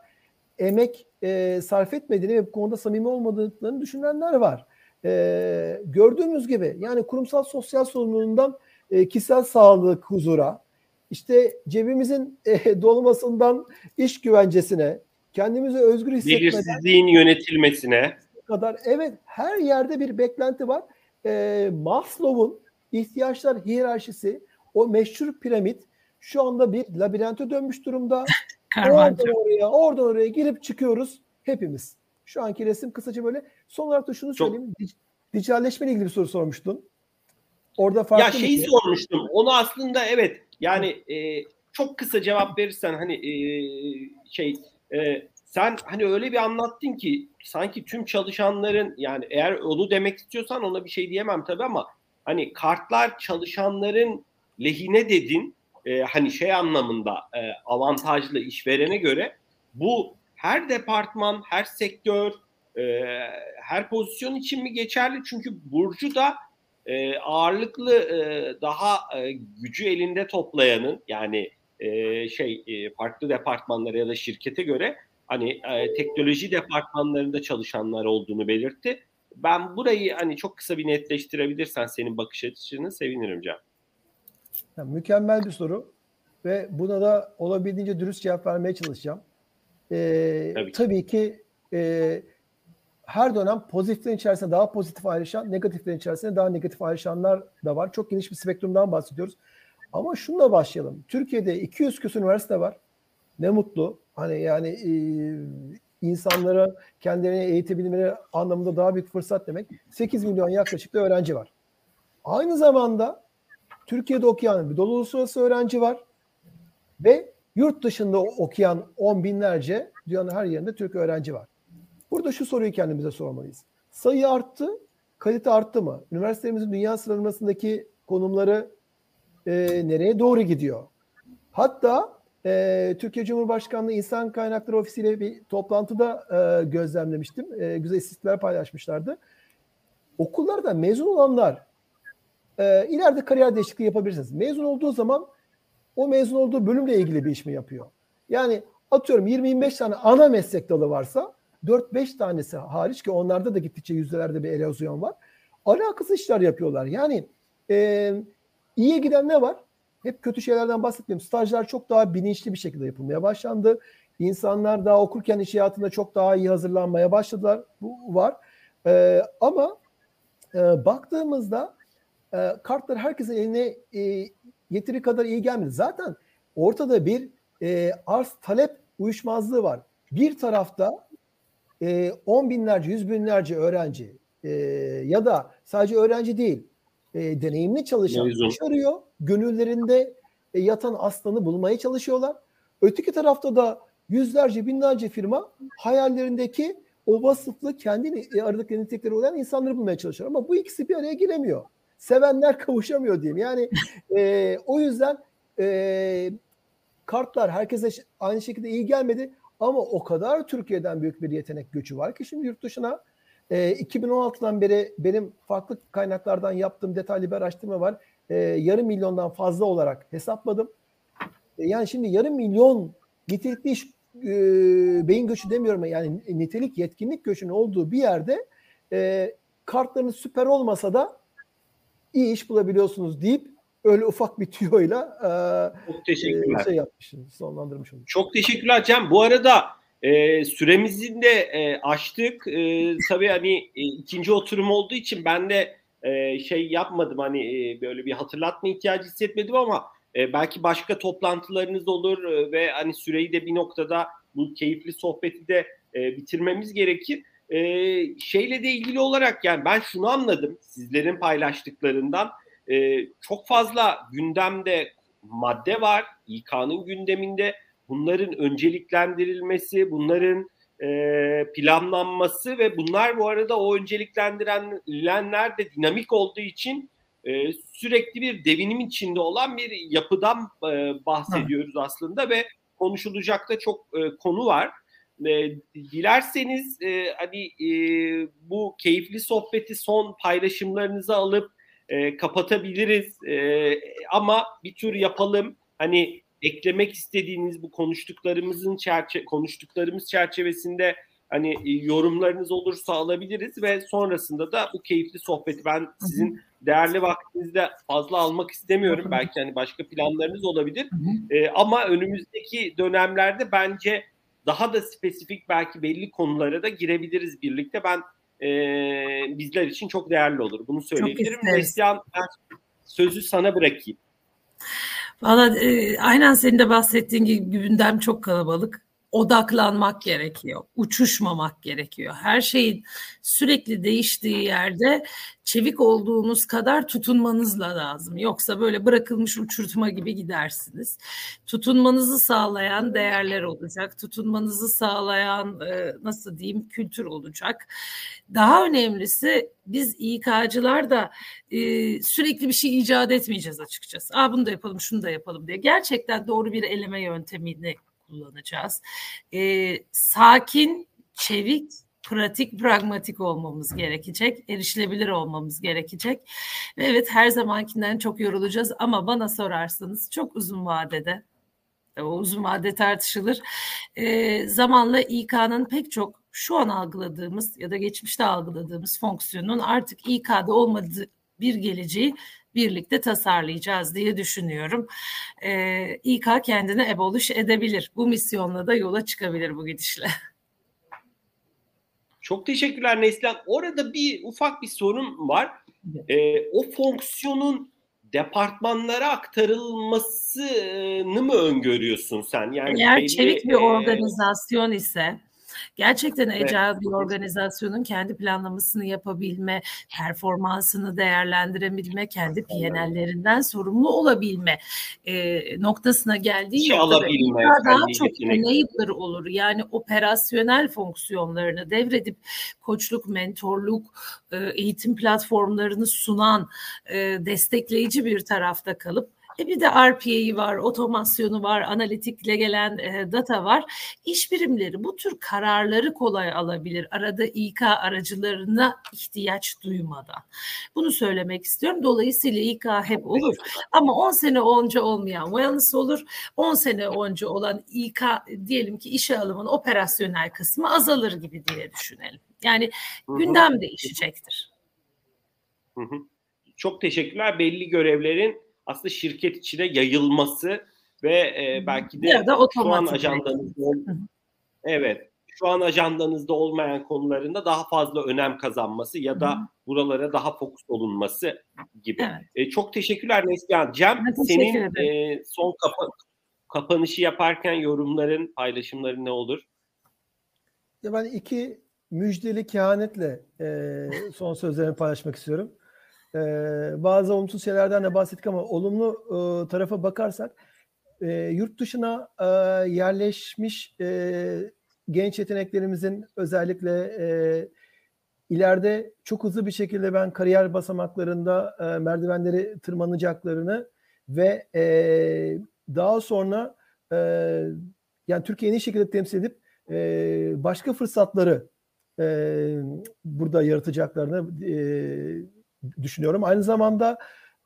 emek e, sarf etmediğini ve bu konuda samimi olmadığını düşünenler var. E, gördüğümüz gibi yani kurumsal sosyal sorumluluğundan e, kişisel sağlık, huzura, işte cebimizin e, dolmasından iş güvencesine, kendimizi özgür hissetmeden belirsizliğin yönetilmesine kadar evet her yerde bir beklenti var. E, Maslow'un ihtiyaçlar hiyerarşisi o meşhur piramit şu anda bir labirente dönmüş durumda. oradan oraya, oradan oraya girip çıkıyoruz hepimiz. Şu anki resim kısaca böyle. Son olarak da şunu söyleyeyim. Çok... Dijitalleşme ile ilgili bir soru sormuştun. Orada farklı Ya şeyi şey? sormuştum. Onu aslında evet yani e, çok kısa cevap verirsen hani e, şey e, sen hani öyle bir anlattın ki sanki tüm çalışanların yani eğer onu demek istiyorsan ona bir şey diyemem tabii ama hani kartlar çalışanların lehine dedin e, hani şey anlamında e, avantajlı işverene göre bu her departman, her sektör, e, her pozisyon için mi geçerli? Çünkü Burcu da e, ağırlıklı e, daha e, gücü elinde toplayanın yani e, şey e, farklı departmanlara ya da şirkete göre hani e, teknoloji departmanlarında çalışanlar olduğunu belirtti. Ben burayı hani çok kısa bir netleştirebilirsen senin bakış açını sevinirim Can. Yani mükemmel bir soru ve buna da olabildiğince dürüst cevap vermeye çalışacağım. Ee, tabii. tabii ki e, her dönem pozitiflerin içerisinde daha pozitif ayrışan, negatiflerin içerisinde daha negatif ayrışanlar da var. Çok geniş bir spektrumdan bahsediyoruz. Ama şunla başlayalım. Türkiye'de 200 küsur üniversite var. Ne mutlu. Hani yani e, insanlara kendilerini eğitebilmeleri anlamında daha büyük fırsat demek. 8 milyon yaklaşık da öğrenci var. Aynı zamanda Türkiye'de okuyan bir dolu uluslararası öğrenci var ve yurt dışında okuyan on binlerce dünyanın her yerinde Türk öğrenci var. Burada şu soruyu kendimize sormalıyız. Sayı arttı, kalite arttı mı? Üniversitelerimizin dünya sıralamasındaki konumları e, nereye doğru gidiyor? Hatta e, Türkiye Cumhurbaşkanlığı İnsan Kaynakları Ofisi ile bir toplantıda e, gözlemlemiştim. E, güzel istatistikler paylaşmışlardı. Okullarda mezun olanlar e, ileride kariyer değişikliği yapabilirsiniz. Mezun olduğu zaman o mezun olduğu bölümle ilgili bir iş mi yapıyor? Yani atıyorum 20-25 tane ana meslek dalı varsa 4-5 tanesi hariç ki onlarda da gittikçe yüzdelerde bir erozyon var. Alakasız işler yapıyorlar. Yani e, iyiye giden ne var? Hep kötü şeylerden bahsetmiyorum. Stajlar çok daha bilinçli bir şekilde yapılmaya başlandı. İnsanlar daha okurken iş hayatında çok daha iyi hazırlanmaya başladılar. Bu var. E, ama e, baktığımızda e, kartlar herkesin eline e, yeteri kadar iyi gelmedi. Zaten ortada bir e, arz talep uyuşmazlığı var. Bir tarafta e, on binlerce, yüz binlerce öğrenci e, ya da sadece öğrenci değil, e, deneyimli çalışan iş arıyor. Gönüllerinde e, yatan aslanı bulmaya çalışıyorlar. Öteki tarafta da yüzlerce, binlerce firma hayallerindeki o vasıflı kendi e, aradıkları nitelikleri olan insanları bulmaya çalışıyor. Ama bu ikisi bir araya giremiyor. Sevenler kavuşamıyor diyeyim. Yani e, o yüzden e, kartlar herkese aynı şekilde iyi gelmedi. Ama o kadar Türkiye'den büyük bir yetenek göçü var ki şimdi yurt dışına e, 2016'dan beri benim farklı kaynaklardan yaptığım detaylı bir araştırma var. E, yarım milyondan fazla olarak hesapladım. E, yani şimdi yarım milyon nitelikli iş e, beyin göçü demiyorum yani nitelik yetkinlik göçünün olduğu bir yerde e, kartlarınız süper olmasa da iyi iş bulabiliyorsunuz deyip öyle ufak bir tüyoyla e, Çok teşekkürler. E, şey yapmışım, sonlandırmışım. Çok teşekkürler Cem. Bu arada e, süremizin de e, açtık. E, tabii hani e, ikinci oturum olduğu için ben de e, şey yapmadım hani e, böyle bir hatırlatma ihtiyacı hissetmedim ama e, belki başka toplantılarınız olur e, ve hani süreyi de bir noktada bu keyifli sohbeti de e, bitirmemiz gerekir. E, şeyle de ilgili olarak yani ben şunu anladım sizlerin paylaştıklarından e, çok fazla gündemde madde var İK'nın gündeminde bunların önceliklendirilmesi, bunların e, planlanması ve bunlar bu arada o önceliklendirilenler de dinamik olduğu için e, sürekli bir devinim içinde olan bir yapıdan e, bahsediyoruz Hı. aslında ve konuşulacak da çok e, konu var. E, dilerseniz e, hani e, bu keyifli sohbeti son paylaşımlarınızı alıp e, kapatabiliriz e, ama bir tür yapalım. Hani eklemek istediğiniz bu konuştuklarımızın çerçe konuştuklarımız çerçevesinde hani e, yorumlarınız olursa alabiliriz ve sonrasında da bu keyifli sohbeti ben sizin değerli vaktinizde fazla almak istemiyorum. Belki hani başka planlarınız olabilir. Ee, ama önümüzdeki dönemlerde bence daha da spesifik belki belli konulara da girebiliriz birlikte. Ben e, bizler için çok değerli olur. Bunu söyleyebilirim. Neslihan sözü sana bırakayım. Valla e, aynen senin de bahsettiğin gibi gündem çok kalabalık. Odaklanmak gerekiyor. Uçuşmamak gerekiyor. Her şeyin sürekli değiştiği yerde çevik olduğunuz kadar tutunmanızla lazım. Yoksa böyle bırakılmış uçurtma gibi gidersiniz. Tutunmanızı sağlayan değerler olacak. Tutunmanızı sağlayan e, nasıl diyeyim kültür olacak. Daha önemlisi biz İK'cılar da e, sürekli bir şey icat etmeyeceğiz açıkçası. Aa bunu da yapalım, şunu da yapalım diye. Gerçekten doğru bir eleme yöntemini kullanacağız. E, sakin, çevik pratik, pragmatik olmamız gerekecek, erişilebilir olmamız gerekecek. Ve evet her zamankinden çok yorulacağız ama bana sorarsanız çok uzun vadede O uzun vade tartışılır. E, zamanla İK'nın pek çok şu an algıladığımız ya da geçmişte algıladığımız fonksiyonun artık İK'da olmadığı bir geleceği birlikte tasarlayacağız diye düşünüyorum. E, İK kendini abolish edebilir. Bu misyonla da yola çıkabilir bu gidişle. Çok teşekkürler Neslihan. Orada bir ufak bir sorun var. E, o fonksiyonun departmanlara aktarılmasını mı öngörüyorsun sen? Yani Eğer belli, çevik bir organizasyon ise Gerçekten agile bir organizasyonun kendi planlamasını yapabilme, performansını değerlendirebilme, kendi PNL'lerinden sorumlu olabilme e, noktasına geldiği noktada daha çok enabler olur. Yani operasyonel fonksiyonlarını devredip koçluk, mentorluk, e, eğitim platformlarını sunan e, destekleyici bir tarafta kalıp e bir de RPA'yı var, otomasyonu var, analitikle gelen e, data var. İş birimleri bu tür kararları kolay alabilir. Arada İK aracılarına ihtiyaç duymadan. Bunu söylemek istiyorum. Dolayısıyla İK hep olur. Ama 10 sene önce olmayan wellness olur. 10 sene önce olan İK diyelim ki işe alımın operasyonel kısmı azalır gibi diye düşünelim. Yani gündem değişecektir. Hı hı. Çok teşekkürler. Belli görevlerin aslında şirket içine yayılması ve e, belki de ya da şu an ajandanızda evet şu an ajandanızda olmayan konularında daha fazla önem kazanması ya da Hı. buralara daha fokus olunması gibi. Evet. E, çok teşekkürler Neslihan. Cem senin e, son kapa kapanışı yaparken yorumların, paylaşımların ne olur? Ya ben iki müjdeli kehanetle e, son sözlerimi paylaşmak istiyorum. Ee, bazı olumsuz şeylerden de bahsettik ama olumlu e, tarafa bakarsak e, yurt dışına e, yerleşmiş e, genç yeteneklerimizin özellikle e, ileride çok hızlı bir şekilde ben kariyer basamaklarında e, merdivenleri tırmanacaklarını ve e, daha sonra e, yani Türkiye'yi en şekilde temsil edip e, başka fırsatları e, burada yaratacaklarını e, düşünüyorum. Aynı zamanda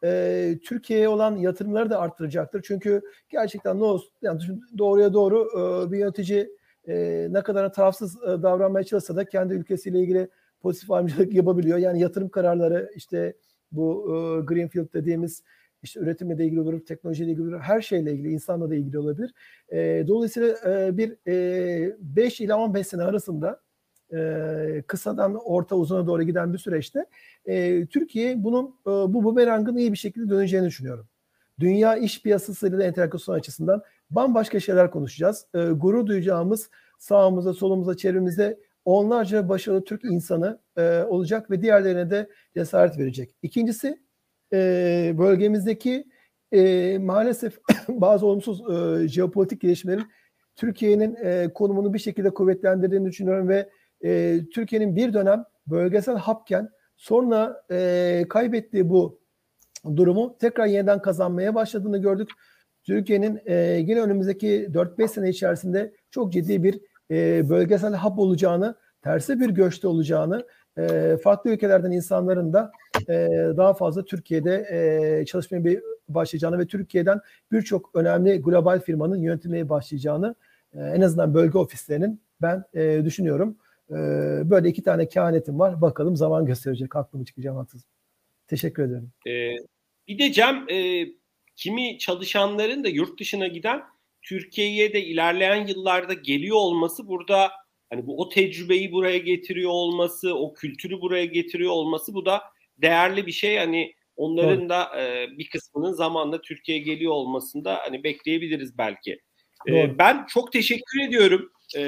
e, Türkiye'ye olan yatırımları da arttıracaktır. Çünkü gerçekten ne olsun, yani doğruya doğru e, bir yönetici e, ne kadar tarafsız e, davranmaya çalışsa da kendi ülkesiyle ilgili pozitif ayrımcılık yapabiliyor. Yani yatırım kararları işte bu e, Greenfield dediğimiz işte üretimle de ilgili olur, teknolojiyle ilgili olur, her şeyle ilgili, insanla da ilgili olabilir. E, dolayısıyla e, bir e, 5 ila 15 sene arasında e, kısadan orta uzuna doğru giden bir süreçte e, Türkiye bunun e, bu bumerangın iyi bir şekilde döneceğini düşünüyorum. Dünya iş piyasasıyla entegrasyon açısından bambaşka şeyler konuşacağız. E, gurur duyacağımız sağımıza, solumuza, çevremizde onlarca başarılı Türk insanı e, olacak ve diğerlerine de cesaret verecek. İkincisi e, bölgemizdeki e, maalesef bazı olumsuz e, jeopolitik gelişmelerin Türkiye'nin e, konumunu bir şekilde kuvvetlendirdiğini düşünüyorum ve e, Türkiye'nin bir dönem bölgesel hapken sonra e, kaybettiği bu durumu tekrar yeniden kazanmaya başladığını gördük. Türkiye'nin e, yine önümüzdeki 4-5 sene içerisinde çok ciddi bir e, bölgesel hap olacağını, tersi bir göçte olacağını, e, farklı ülkelerden insanların da e, daha fazla Türkiye'de e, çalışmaya bir başlayacağını ve Türkiye'den birçok önemli global firmanın yönetilmeye başlayacağını e, en azından bölge ofislerinin ben e, düşünüyorum. Ee, böyle iki tane kehanetim var. Bakalım zaman gösterecek. Haklı mı çıkacağım haksız. Teşekkür ederim. Ee, bir de Cem e, kimi çalışanların da yurt dışına giden Türkiye'ye de ilerleyen yıllarda geliyor olması burada hani bu o tecrübeyi buraya getiriyor olması, o kültürü buraya getiriyor olması bu da değerli bir şey. Hani onların Doğru. da e, bir kısmının zamanla Türkiye'ye geliyor olmasında hani bekleyebiliriz belki. E, ben çok teşekkür ediyorum e,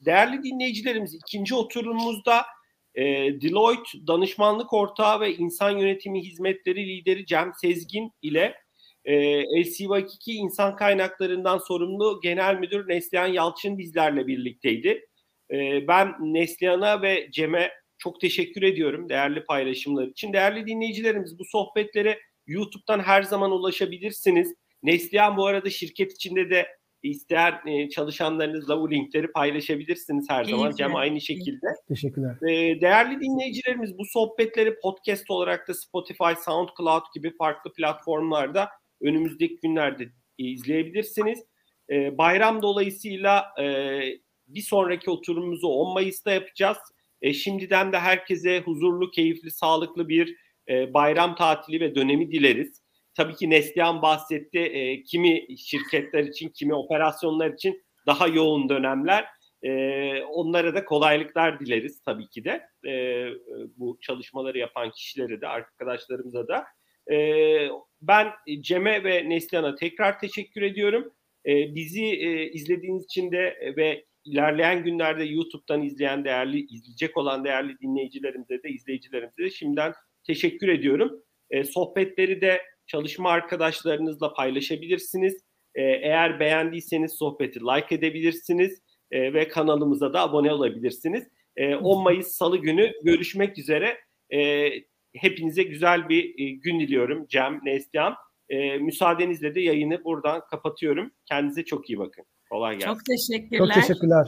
değerli dinleyicilerimiz ikinci oturumumuzda e, Deloitte danışmanlık ortağı ve insan yönetimi hizmetleri lideri Cem Sezgin ile e, LCV2 insan kaynaklarından sorumlu genel müdür Neslihan Yalçın bizlerle birlikteydi. E, ben Neslihan'a ve Cem'e çok teşekkür ediyorum değerli paylaşımlar için. Değerli dinleyicilerimiz bu sohbetlere YouTube'dan her zaman ulaşabilirsiniz. Neslihan bu arada şirket içinde de isteyen e, çalışanlarınızla bu linkleri paylaşabilirsiniz her zaman. Cem aynı şekilde. Teşekkürler. E, değerli dinleyicilerimiz bu sohbetleri podcast olarak da Spotify, SoundCloud gibi farklı platformlarda önümüzdeki günlerde izleyebilirsiniz. E, bayram dolayısıyla e, bir sonraki oturumumuzu 10 Mayıs'ta yapacağız. E, şimdiden de herkese huzurlu, keyifli, sağlıklı bir e, bayram tatili ve dönemi dileriz. Tabii ki Neslihan bahsetti. E, kimi şirketler için, kimi operasyonlar için daha yoğun dönemler. E, onlara da kolaylıklar dileriz tabii ki de. E, bu çalışmaları yapan kişilere de, arkadaşlarımıza da. E, ben Cem'e ve Neslihan'a tekrar teşekkür ediyorum. E, bizi e, izlediğiniz için de ve ilerleyen günlerde YouTube'dan izleyen değerli, izleyecek olan değerli dinleyicilerimize de, izleyicilerimize de şimdiden teşekkür ediyorum. E, sohbetleri de çalışma arkadaşlarınızla paylaşabilirsiniz. E, eğer beğendiyseniz sohbeti like edebilirsiniz e, ve kanalımıza da abone olabilirsiniz. E, 10 Mayıs Salı günü görüşmek üzere. E, hepinize güzel bir e, gün diliyorum Cem, Neslihan. E, müsaadenizle de yayını buradan kapatıyorum. Kendinize çok iyi bakın. Kolay gelsin. Çok teşekkürler. Çok teşekkürler.